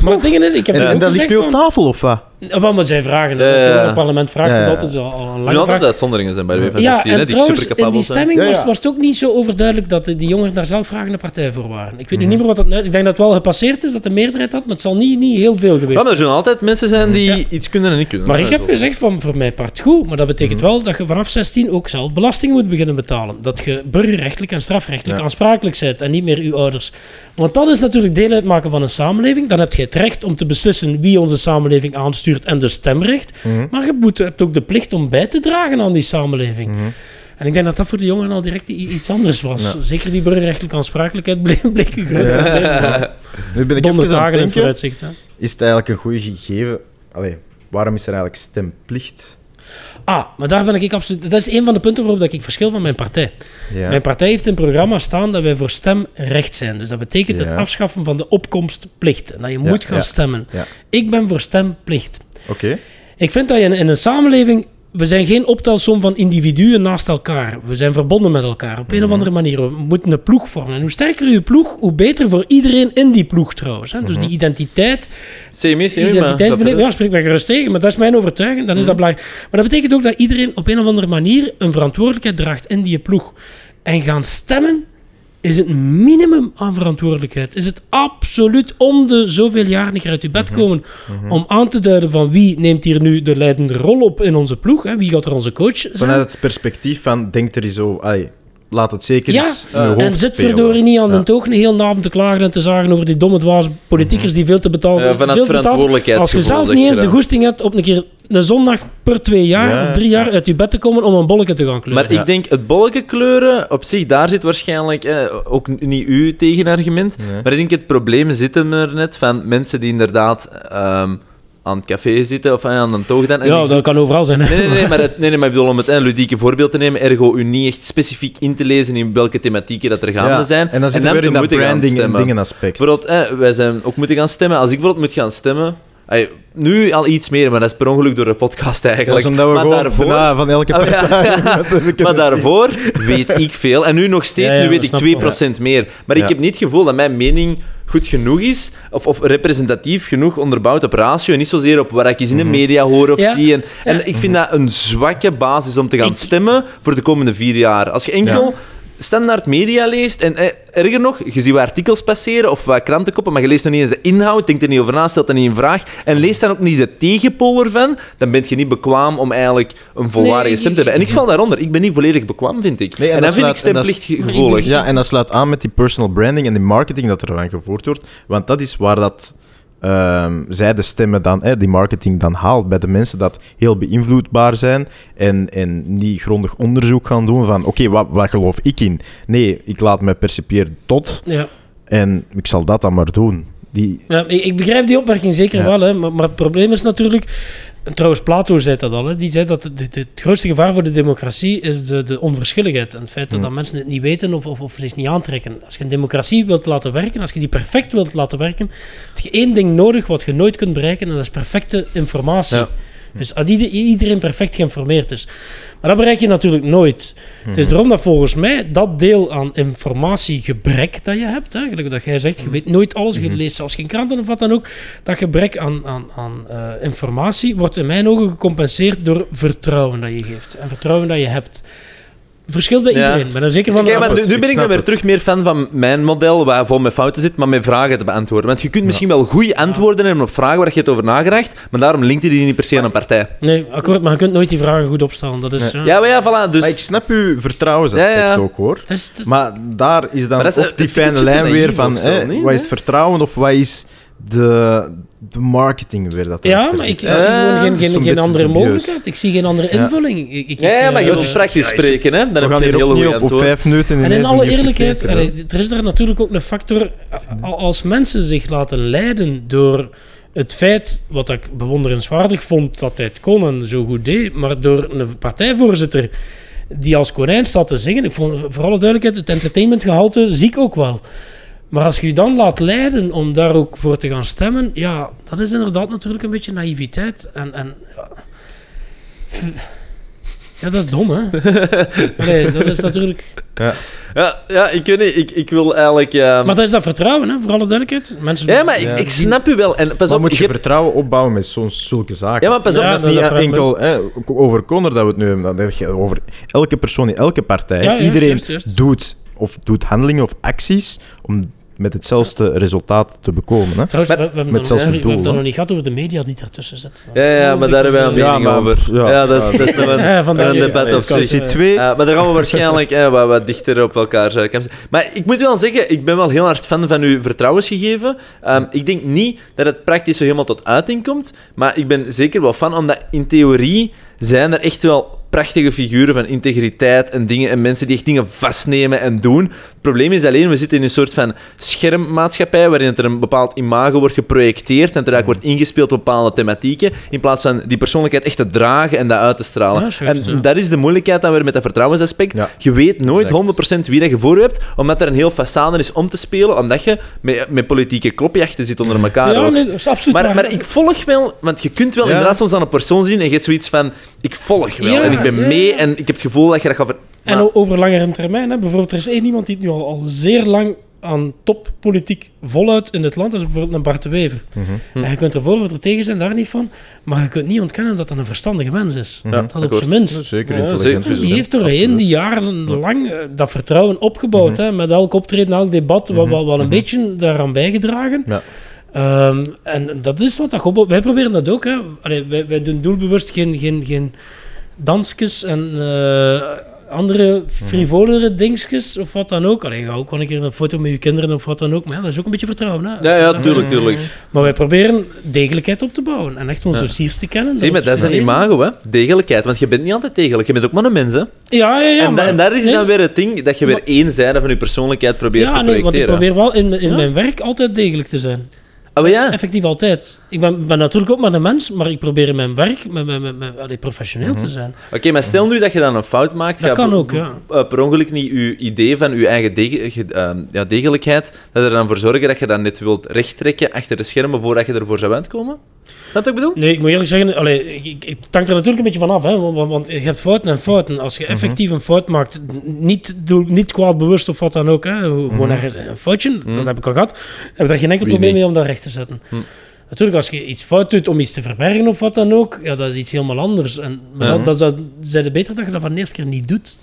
Maar het ding is, ik heb en, ook en dat ligt nu op van- tafel, of wat? Ja, wel, maar zij vragen. Ja, ja, Het ja. Europarlement vraagt Ja, het ja. altijd al, al een Er lange zullen altijd uitzonderingen zijn bij de W van Ja, 16, hè, en die trouwens, super in die capabel zijn. stemming Ja, was, ja. was het ook niet zo overduidelijk dat de, die jongeren daar zelf vragende partij voor waren. Ik weet nu Mhm. niet meer wat dat... Ik denk dat het wel gepasseerd is, dat de meerderheid had, maar het zal niet, niet heel veel geweest Ja, maar er zullen altijd mensen zijn die Ja. iets kunnen en niet kunnen. Maar ik heb gezegd van voor mij part goed, maar dat betekent wel dat je vanaf 16 ook zelf belasting moet beginnen betalen. Dat je burgerrechtelijk en strafrechtelijk Ja. aansprakelijk bent en niet meer uw ouders. Want dat is natuurlijk deel uitmaken van een samenleving. Dan heb je het recht om te beslissen wie onze samenleving aanstuurt en dus stemrecht. Mhm. Maar je moet, hebt ook de plicht om bij te dragen aan die samenleving. Mhm. En ik denk dat dat voor de jongeren al direct iets anders was. Ja. Zeker die burgerrechtelijke aansprakelijkheid bleek, bleek een groot probleem. Nu ben ik Donder even aan dagen het in denken. vooruitzicht. Hè. Is het eigenlijk een goed gegeven? Allee, waarom is er eigenlijk stemplicht? Ah, maar daar ben ik absoluut... Dat is een van de punten waarop dat ik verschil van mijn partij. Ja. Mijn partij heeft het programma staan dat wij voor stemrecht zijn. Dus dat betekent het afschaffen van de opkomstplicht. En dat je moet gaan stemmen. Ik ben voor stemplicht. Oké. Ik vind dat je in, in een samenleving... We zijn geen optelsom van individuen naast elkaar. We zijn verbonden met elkaar op een Mhm. of andere manier. We moeten een ploeg vormen. En hoe sterker je ploeg, hoe beter voor iedereen in die ploeg trouwens. Hè. Dus Mhm. die identiteit, semi, maar... identiteitsbeleving, ja, spreek mij gerust tegen, maar dat is mijn overtuiging. Dan is dat belangrijk. Maar dat betekent ook dat iedereen op een of andere manier een verantwoordelijkheid draagt in die ploeg. En gaan stemmen is het minimum aan verantwoordelijkheid. Is het absoluut om de zoveel jaar niet uit je bed komen om aan te duiden van wie neemt hier nu de leidende rol op in onze ploeg. Hè? Wie gaat er onze coach zijn? Vanuit het perspectief van, denk er eens zo... Laat het zeker Ja, eens hoofd En zit spelen. verdorie niet aan Ja. de toog een hele avond te klagen en te zagen over die domme dwaze politiekers die veel te betalen Ja, zijn. te betalen zijn. Als je zelf niet eens de goesting hebt op een keer een zondag per twee jaar Ja, of drie jaar ja. uit je bed te komen om een bolletje te gaan kleuren. Maar ik denk, het bolken kleuren, op zich, daar zit waarschijnlijk eh, ook niet uw tegenargument. Maar ik denk, het probleem zit hem er net van mensen die inderdaad ehm, aan het café zitten of aan een toog dan. en ja, dat kan overal zijn. Hè? Nee, nee, nee, maar, het, nee, nee, maar ik bedoel om het een ludieke voorbeeld te nemen, ergo u niet echt specifiek in te lezen in welke thematieken dat er gaande Ja, zijn. En dan zit je te weer in dat branding en dingen aspect. Bijvoorbeeld, eh, wij zijn ook moeten gaan stemmen. Als ik bijvoorbeeld moet gaan stemmen... nu al iets meer, maar dat is per ongeluk door de podcast Dat eigenlijk. is omdat we maar gewoon daarvoor, van elke Oh, ja. partij... maar daarvoor weet ik veel. En nu nog steeds, Ja, ja, nu weet ik snap ik 2% meer. Maar ik heb niet het gevoel dat mijn mening goed genoeg is, of, of representatief genoeg onderbouwd op ratio, en niet zozeer op wat ik eens in de media hoor of Ja. zie. En, en Ja. ik vind dat een zwakke basis om te gaan Ik- stemmen voor de komende vier jaar. Als je enkel standaard media leest, en eh, erger nog, je ziet wat artikels passeren of wat krantenkoppen, maar je leest nog niet eens de inhoud, denkt er niet over na, stelt dat niet in vraag, en leest dan ook niet de tegenpool ervan, dan ben je niet bekwaam om eigenlijk een volwaardige Nee, stem te hebben. En ik val daaronder. Ik ben niet volledig bekwaam, vind ik. Nee, en en, dat dan vind ik stemplicht gevoelig. Ja, en dat sluit aan met die personal branding en die marketing dat er van gevoerd wordt. Want dat is waar dat, ehm, zij de stemmen dan, die marketing dan haalt bij de mensen dat heel beïnvloedbaar zijn en, en niet grondig onderzoek gaan doen van oké, wat, wat geloof ik in? Nee, ik laat me percipiëren tot Ja. en ik zal dat dan maar doen. Die, Ja, ik, ik begrijp die opmerking zeker Ja. wel, hè, maar, maar het probleem is natuurlijk... en Trouwens, Plato zei dat al. Hè, die zei dat de- de- het grootste gevaar voor de democratie is de, de onverschilligheid. En het feit dat, dat mensen het niet weten of, of, of zich niet aantrekken. Als je een democratie wilt laten werken, als je die perfect wilt laten werken, heb je één ding nodig wat je nooit kunt bereiken, en dat is perfecte informatie. Ja. Dus als ieder- iedereen perfect geïnformeerd is. Maar dat bereik je natuurlijk nooit. Het Mhm. is daarom dat volgens mij dat deel aan informatiegebrek dat je hebt, hè, gelijk dat jij zegt, je weet nooit alles, je Mhm. leest zelfs geen kranten of wat dan ook, dat gebrek aan, aan, aan eh, informatie wordt in mijn ogen gecompenseerd door vertrouwen dat je geeft en vertrouwen dat je hebt. Verschilt bij iedereen, er zeker van. Kijk, maar nu, ben ik dan weer het. terug meer fan van mijn model, waar vol met fouten zit, maar met vragen te beantwoorden. Want je kunt misschien wel goede antwoorden hebben op vragen waar je het over nagedacht, maar daarom linkt die niet per se aan een partij. Nee, akkoord, maar je kunt nooit die vragen goed opstellen. Dat is, Nee. ja. Ja, maar ja, voilà. Dus... Maar ik snap uw vertrouwensaspect Ja, ja. ook hoor. Dat is- dat is- Maar daar is dan Maar dat is ook die een fijne lijn weer van hè, wat is vertrouwen of wat is de, de marketing weer dat ja, maar ik, zie gewoon Eh, geen, is geen, geen beetje andere dubieus. mogelijkheid. Ik zie geen andere Ja. invulling. Ik, ik, ja, ja, maar je eh, wilt praktisch spreken, hè? Dan We heb gaan hier ook niet op, op vijf minuten En in ineens een alle eerlijkheid, allee, er is daar natuurlijk ook een factor. a- Als mensen zich laten leiden door het feit, wat ik bewonderenswaardig vond dat hij het kon en zo goed deed, maar door een partijvoorzitter die als konijn staat te zingen. Ik vond voor alle duidelijkheid, het entertainmentgehalte zie ik ook wel. Maar als je je dan laat leiden om daar ook voor te gaan stemmen, ja, dat is inderdaad natuurlijk een beetje naïviteit. En, en ja. ja, dat is dom, hè? Nee, dat is natuurlijk... Ja, ja, ik weet niet. Ik, ik wil eigenlijk... eh, Maar dat is dat vertrouwen, hè, voor alle duidelijkheid. Mensen, ja, maar ik, Ja. ik snap u wel. En pas Maar op, moet je vertrouwen opbouwen met zo'n zulke zaken? Ja, maar pas op, Ja, dat is niet dat enkel hè, over Connor dat we het nu hebben. Dat over elke persoon in elke partij. Ja, ja, Iedereen juist, juist. doet of doet handelingen of acties om met hetzelfde resultaat te bekomen. Hè? Trouwens, Maar- we, we hebben met het zelfs nog, het we hebben doel, het nog niet gehad over de media die daartussen zitten. Ja, ja, maar daar hebben wij een Ja, mening maar- over. Ja, ja, dat is, ja. dat is een, Ja, debat ja, op zich. Sessie 2. Eh, maar daar gaan we waarschijnlijk eh, wat, wat dichter op elkaar uh, kampen. Maar ik moet wel zeggen, ik ben wel heel hard fan van uw vertrouwensgegeven. Ehm, ik denk niet dat het praktisch zo helemaal tot uiting komt, maar ik ben zeker wel fan, omdat in theorie zijn er echt wel prachtige figuren van integriteit en dingen en mensen die echt dingen vastnemen en doen. Het probleem is alleen, we zitten in een soort van schermmaatschappij waarin er een bepaald imago wordt geprojecteerd en er eigenlijk wordt ingespeeld op bepaalde thematieken, in plaats van die persoonlijkheid echt te dragen en dat uit te stralen. Ja, en ja. dat is de moeilijkheid dan weer met dat vertrouwensaspect. Ja. Je weet nooit Exact. 100% wie dat je voor je hebt, omdat er een heel façade is om te spelen, omdat je met, met politieke klopjachten zit onder elkaar Ja, ook. nee, dat is absoluut Maar, maar ik volg wel, want je kunt wel Ja. inderdaad soms aan een persoon zien en je hebt zoiets van: ik volg wel Ja, en ik ben ja, mee en ik heb het gevoel dat je dat gaat. En over langere termijn, hè, bijvoorbeeld, er is één iemand die het nu al, al zeer lang aan toppolitiek voluit in het land, dat is bijvoorbeeld een Bart de Wever. Hm. En je kunt ervoor of er tegen zijn, daar niet van, maar je kunt niet ontkennen dat dat een verstandige mens is. Mhm. Ja, Dat op zijn minst. Zeker Ja, intelligent. zeker. Die heeft doorheen die jaren lang eh, dat vertrouwen opgebouwd. hè, met elk optreden, elk debat, wel, wel, wel een beetje daaraan bijgedragen. Ja. Ehm, en dat is wat dat Wij proberen dat ook. Hè. Allee, wij, wij doen doelbewust geen, geen, geen dansjes en eh, andere frivolere dingetjes of wat dan ook. Allee, ga ook wel een keer een foto met je kinderen of wat dan ook. Maar ja, dat is ook een beetje vertrouwen. Hè. Ja, ja, tuurlijk, tuurlijk. Maar wij proberen degelijkheid op te bouwen en echt onze Ja. dossiers te kennen. Zie, maar dat is een imago, hè? Degelijkheid. Want je bent niet altijd degelijk, je bent ook maar een mens, hè? Ja, ja, ja. en, da- en daar is nee, dan weer het ding dat je weer Maar- één zijde van je persoonlijkheid probeert ja, te nee, want ik projecteren. probeer wel in, in Ja? mijn werk altijd degelijk te zijn. Oh, maar ja. Effectief altijd. Ik ben, ben natuurlijk ook maar een mens, maar ik probeer in mijn werk met, met, met, met, allee, professioneel te zijn. Oké, maar stel nu dat je dan een fout maakt. Dat kan ook, ja. eh, per ongeluk niet je idee van je eigen dege- ehm, ja, degelijkheid, dat er dan voor zorgen dat je dat net wilt rechttrekken achter de schermen voordat je ervoor zou uitkomen? Snap je wat ik bedoel? Nee, ik moet eerlijk zeggen, allee, ik, ik, hangt er natuurlijk een beetje van af, hè, want, want je hebt fouten en fouten. Als je Mhm. effectief een fout maakt, niet, doel, niet kwaad bewust of wat dan ook, hè, gewoon er een foutje, dat heb ik al gehad, heb ik daar geen enkel Mhm. Wie probleem niet? mee om dat recht te zetten. Natuurlijk, als je iets fout doet om iets te verbergen of wat dan ook, ja, dat is iets helemaal anders. En, maar dat, dat, dat zijn het beter dat je dat van de eerste keer niet doet.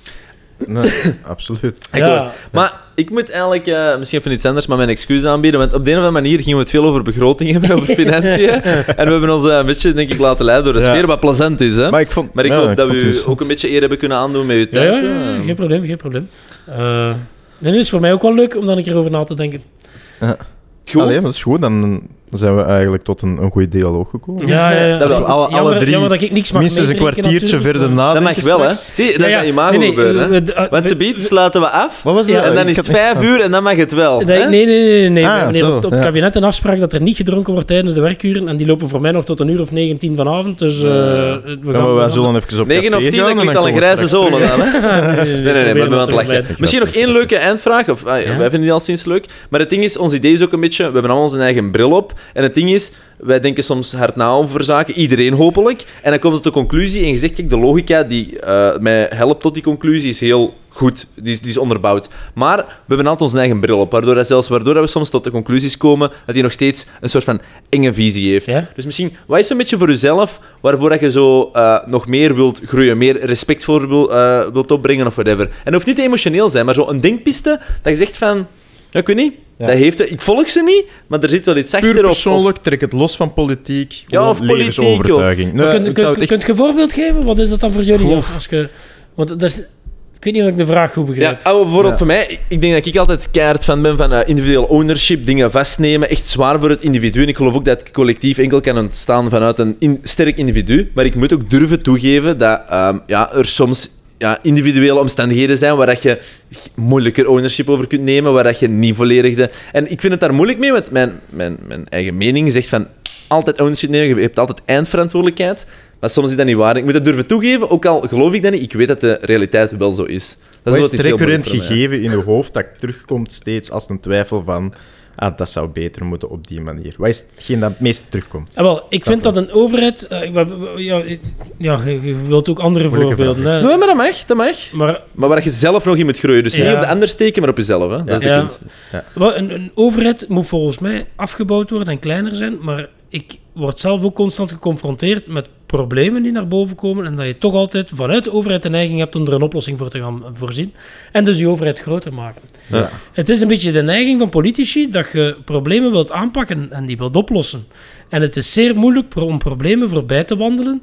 Nee, absoluut. Ja. Maar ik moet eigenlijk eh, misschien even iets anders, maar mijn excuus aanbieden. Want op de een of andere manier gingen we het veel over begroting hebben, over financiën. en we hebben ons eh, een beetje, denk ik, laten leiden door de Ja. sfeer, wat plezant is. Hè? Maar ik vond... Maar ik ja, hoop dat vond we u ook een beetje eer hebben kunnen aandoen met uw ja, tijd. ja, ja, geen probleem, geen probleem. Eh nee, het is voor mij ook wel leuk om daar een keer over na te denken. Goed. Allee, maar dat is goed. Dan zijn we eigenlijk tot een, een goede dialoog gekomen. Ja, ja, ja. Dat wel. Alle- alle drie jammer dat ik niks mag Minstens een kwartiertje natuurlijk, verder maar- dat mag wel, hè? Zie, dat Ja, is ja. een imago Nee, nee, gebeuren. Hè? we- we- uh, Want we- ze biedt, sluiten we af. Wat was dat? Ja, en dan is het vijf uur en dan mag het wel. Nee, hè? nee, nee, nee. nee. Ah, zo, op, op het ja. kabinet een afspraak dat er niet gedronken wordt tijdens de werkuren. En die lopen voor mij nog tot een uur of 19 vanavond. Dus eh, we gaan, Ja, maar wij zullen even op 9 of café 10, gaan dan klinkt al een we grijze zone dan, hè? Nee, nee, nee, maar we lachen. Misschien nog één leuke eindvraag. Of, ah. Wij vinden die al sinds leuk. Maar het ding is, ons idee is ook een beetje... We hebben allemaal onze eigen bril op. En het ding is, wij denken soms hard na over zaken. Iedereen hopelijk. En dan komt het tot de conclusie. En je zegt, kijk, de logica die eh, mij helpt tot die conclusie is heel goed. Die is, die is onderbouwd. Maar we hebben altijd onze eigen bril op. Waardoor, dat zelfs, waardoor dat we soms tot de conclusies komen dat hij nog steeds een soort van enge visie heeft. Ja? Dus misschien, wat is een beetje voor jezelf waarvoor dat je zo eh, nog meer wilt groeien, meer respect voor wil, eh, wilt opbrengen of whatever? En dat hoeft niet te emotioneel zijn, maar zo een denkpiste dat je zegt van, ja, ik weet niet, Ja. dat heeft, ik volg ze niet, maar er zit wel iets achter. Puur of- persoonlijk, trek het los van politiek. Ja, of politiek, levensovertuiging. Nee, kun, echt- je een voorbeeld geven? Wat is dat dan voor jullie? Als, als je, want dat is, ik weet niet of ik de vraag goed Of, begrijp. ja, oh, bijvoorbeeld Ja. voor mij, ik- denk dat ik altijd keihard van ben van eh, individueel ownership, dingen vastnemen, echt zwaar voor het individu. En ik geloof ook dat het collectief enkel kan ontstaan vanuit een in- sterk individu. Maar ik moet ook durven toegeven dat ehm, ja, er soms ja, individuele omstandigheden zijn waar dat je moeilijker ownership over kunt nemen, waar dat je niet volledig de... En ik vind het daar moeilijk mee, want mijn, mijn, mijn eigen mening zegt van altijd ownership nemen, je hebt altijd eindverantwoordelijkheid. Maar soms is dat niet waar. Ik moet dat durven toegeven, ook al geloof ik dat niet. Ik weet dat de realiteit wel zo is. Dat is het recurrent gegeven in je hoofd dat terugkomt steeds als een twijfel van ah, dat zou beter moeten op die manier? Wat is hetgeen dat het meest terugkomt? Ah, wel, ik vind dat een overheid... eh, ja, ja, je, wilt ook andere Moeilijke voorbeelden. Hè. Nee, maar dat mag, dat mag. Maar Maar waar je zelf nog in moet groeien. Dus niet Ja. op de ander steken, maar op jezelf. Hè? Dat is de Ja. kunst. wel, een, een overheid moet volgens mij afgebouwd worden en kleiner zijn. Maar ik word zelf ook constant geconfronteerd met problemen die naar boven komen en dat je toch altijd vanuit de overheid de neiging hebt om er een oplossing voor te gaan voorzien. En dus die overheid groter maken. Ja. Het is een beetje de neiging van politici dat je problemen wilt aanpakken en die wilt oplossen. En het is zeer moeilijk om problemen voorbij te wandelen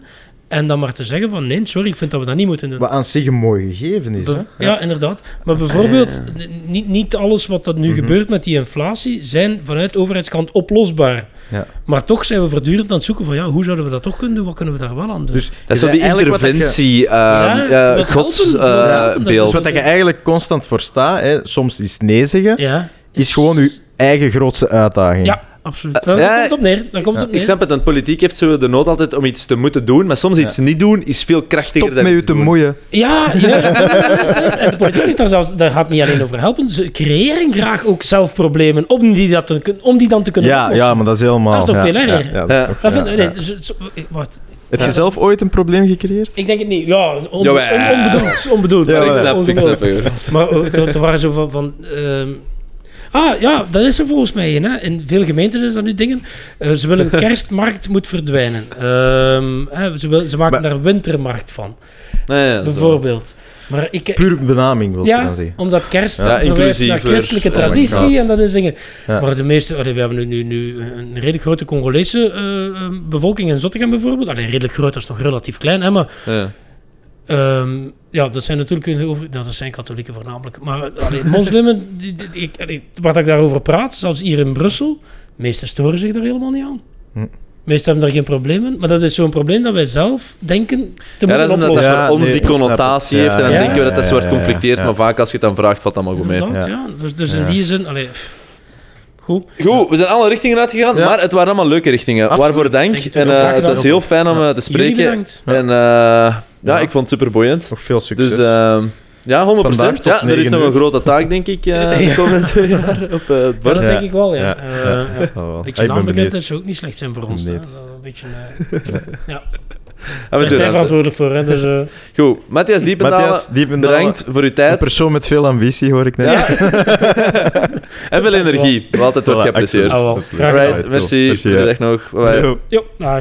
en dan maar te zeggen van nee, sorry, ik vind dat we dat niet moeten doen. Wat aan zich een mooi gegeven is. Hè? ja, inderdaad. Maar bijvoorbeeld, n- niet, niet alles wat dat nu Mhm. gebeurt met die inflatie zijn vanuit de overheidskant oplosbaar. Ja. Maar toch zijn we voortdurend aan het zoeken van ja, hoe zouden we dat toch kunnen doen? Wat kunnen we daar wel aan doen? Dus Dat is zo die wat interventie, ehm dat is godsbeeld. Dus wat dat je eigenlijk constant voor staat, hè, soms is nee zeggen, ja, is gewoon je eigen grootste uitdaging. Ja, absoluut. Eh, Daar ja, komt het op neer. Daar komt het op Ik neer. snap het, want politiek heeft zo de nood altijd om iets te moeten doen, maar soms Ja. iets niet doen is veel krachtiger Stop dan met je te doen. moeien. Ja. En de politiek heeft daar, zelfs, daar gaat het niet alleen over helpen. Ze creëren graag ook zelf problemen om die, dat te, om die dan te kunnen Ja, oplossen. ja, maar dat is helemaal... Dat is toch ja, veel erger? Ja, ja, Ja. ja, ja. dus, ik-. Heb je zelf ooit een probleem gecreëerd? Ik denk het niet. Ja, on, Jawel. on- onbedoeld. onbedoeld. Ja, ik snap, ik het. Maar eh, er, waren zo van... van ehm, ah, ja, dat is er volgens mij een. Hè. In veel gemeenten is dat nu dingen. Eh, ze willen een kerstmarkt moet verdwijnen. Ehm, hè, ze, wil, ze maken Maar- daar een wintermarkt van, Ja, zo. bijvoorbeeld. Maar ik... Puur benaming, wil je Ja, dan zeggen. omdat kerst Ja, verwijst naar inclusiever. christelijke Oh traditie en dat is dingen. Ja. Maar de meeste, allee, we hebben nu, nu, nu een redelijk grote Congolese eh, eh, bevolking in Zottegem bijvoorbeeld. Allee, redelijk groot, dat is nog relatief klein, hè, maar Ja. Ehm, ja, dat zijn natuurlijk in de over, dat zijn katholieken voornamelijk. Maar allee, moslimmen, die, ik, allee, wat ik daarover praat, zelfs hier in Brussel, meesten storen zich daar helemaal niet aan. Hm. De meesten hebben daar geen probleem in. Maar dat is zo'n probleem dat wij zelf denken te Ja, dat moeten is omdat dat. Ja, voor ons nee, die connotatie heeft en dan Ja, denken we dat dat ja, zo wordt ja, ja, conflicteert, ja. maar vaak als je het dan vraagt, valt dat maar goed mee. Ja. ja. Dus, dus in die zin, allee, goed. Goed, we zijn alle richtingen uitgegaan, Ja. maar het waren allemaal leuke richtingen. Absoluut. Waarvoor dank. En eh, het was heel fijn om Ja. eh, te Jullie spreken. bedankt. En eh, ja, ik vond het super boeiend. Nog veel succes. Dus ehm, ja, 100%. Vandaag tot Ja, er is 9 nog een grote taak, denk ik, eh, Ja. de komende twee jaar op eh, het Ja, bord. dat denk ik wel, ja. Eh. Een beetje naambekendheid zou ook niet slecht zijn voor ons. hè. Dat is Een beetje, eh, ja. We Daar zijn verantwoordelijk voor. Hè, dus, Goed, Matthias Diependalen, Matthias, Diependalen, bedankt voor uw Een tijd persoon met veel ambitie, hoor ik net. Ja. en veel energie, wat altijd wordt geapprecieerd. Ah. Alright, merci. Goedendag nog. Bye bye. Yo. Jo, dag.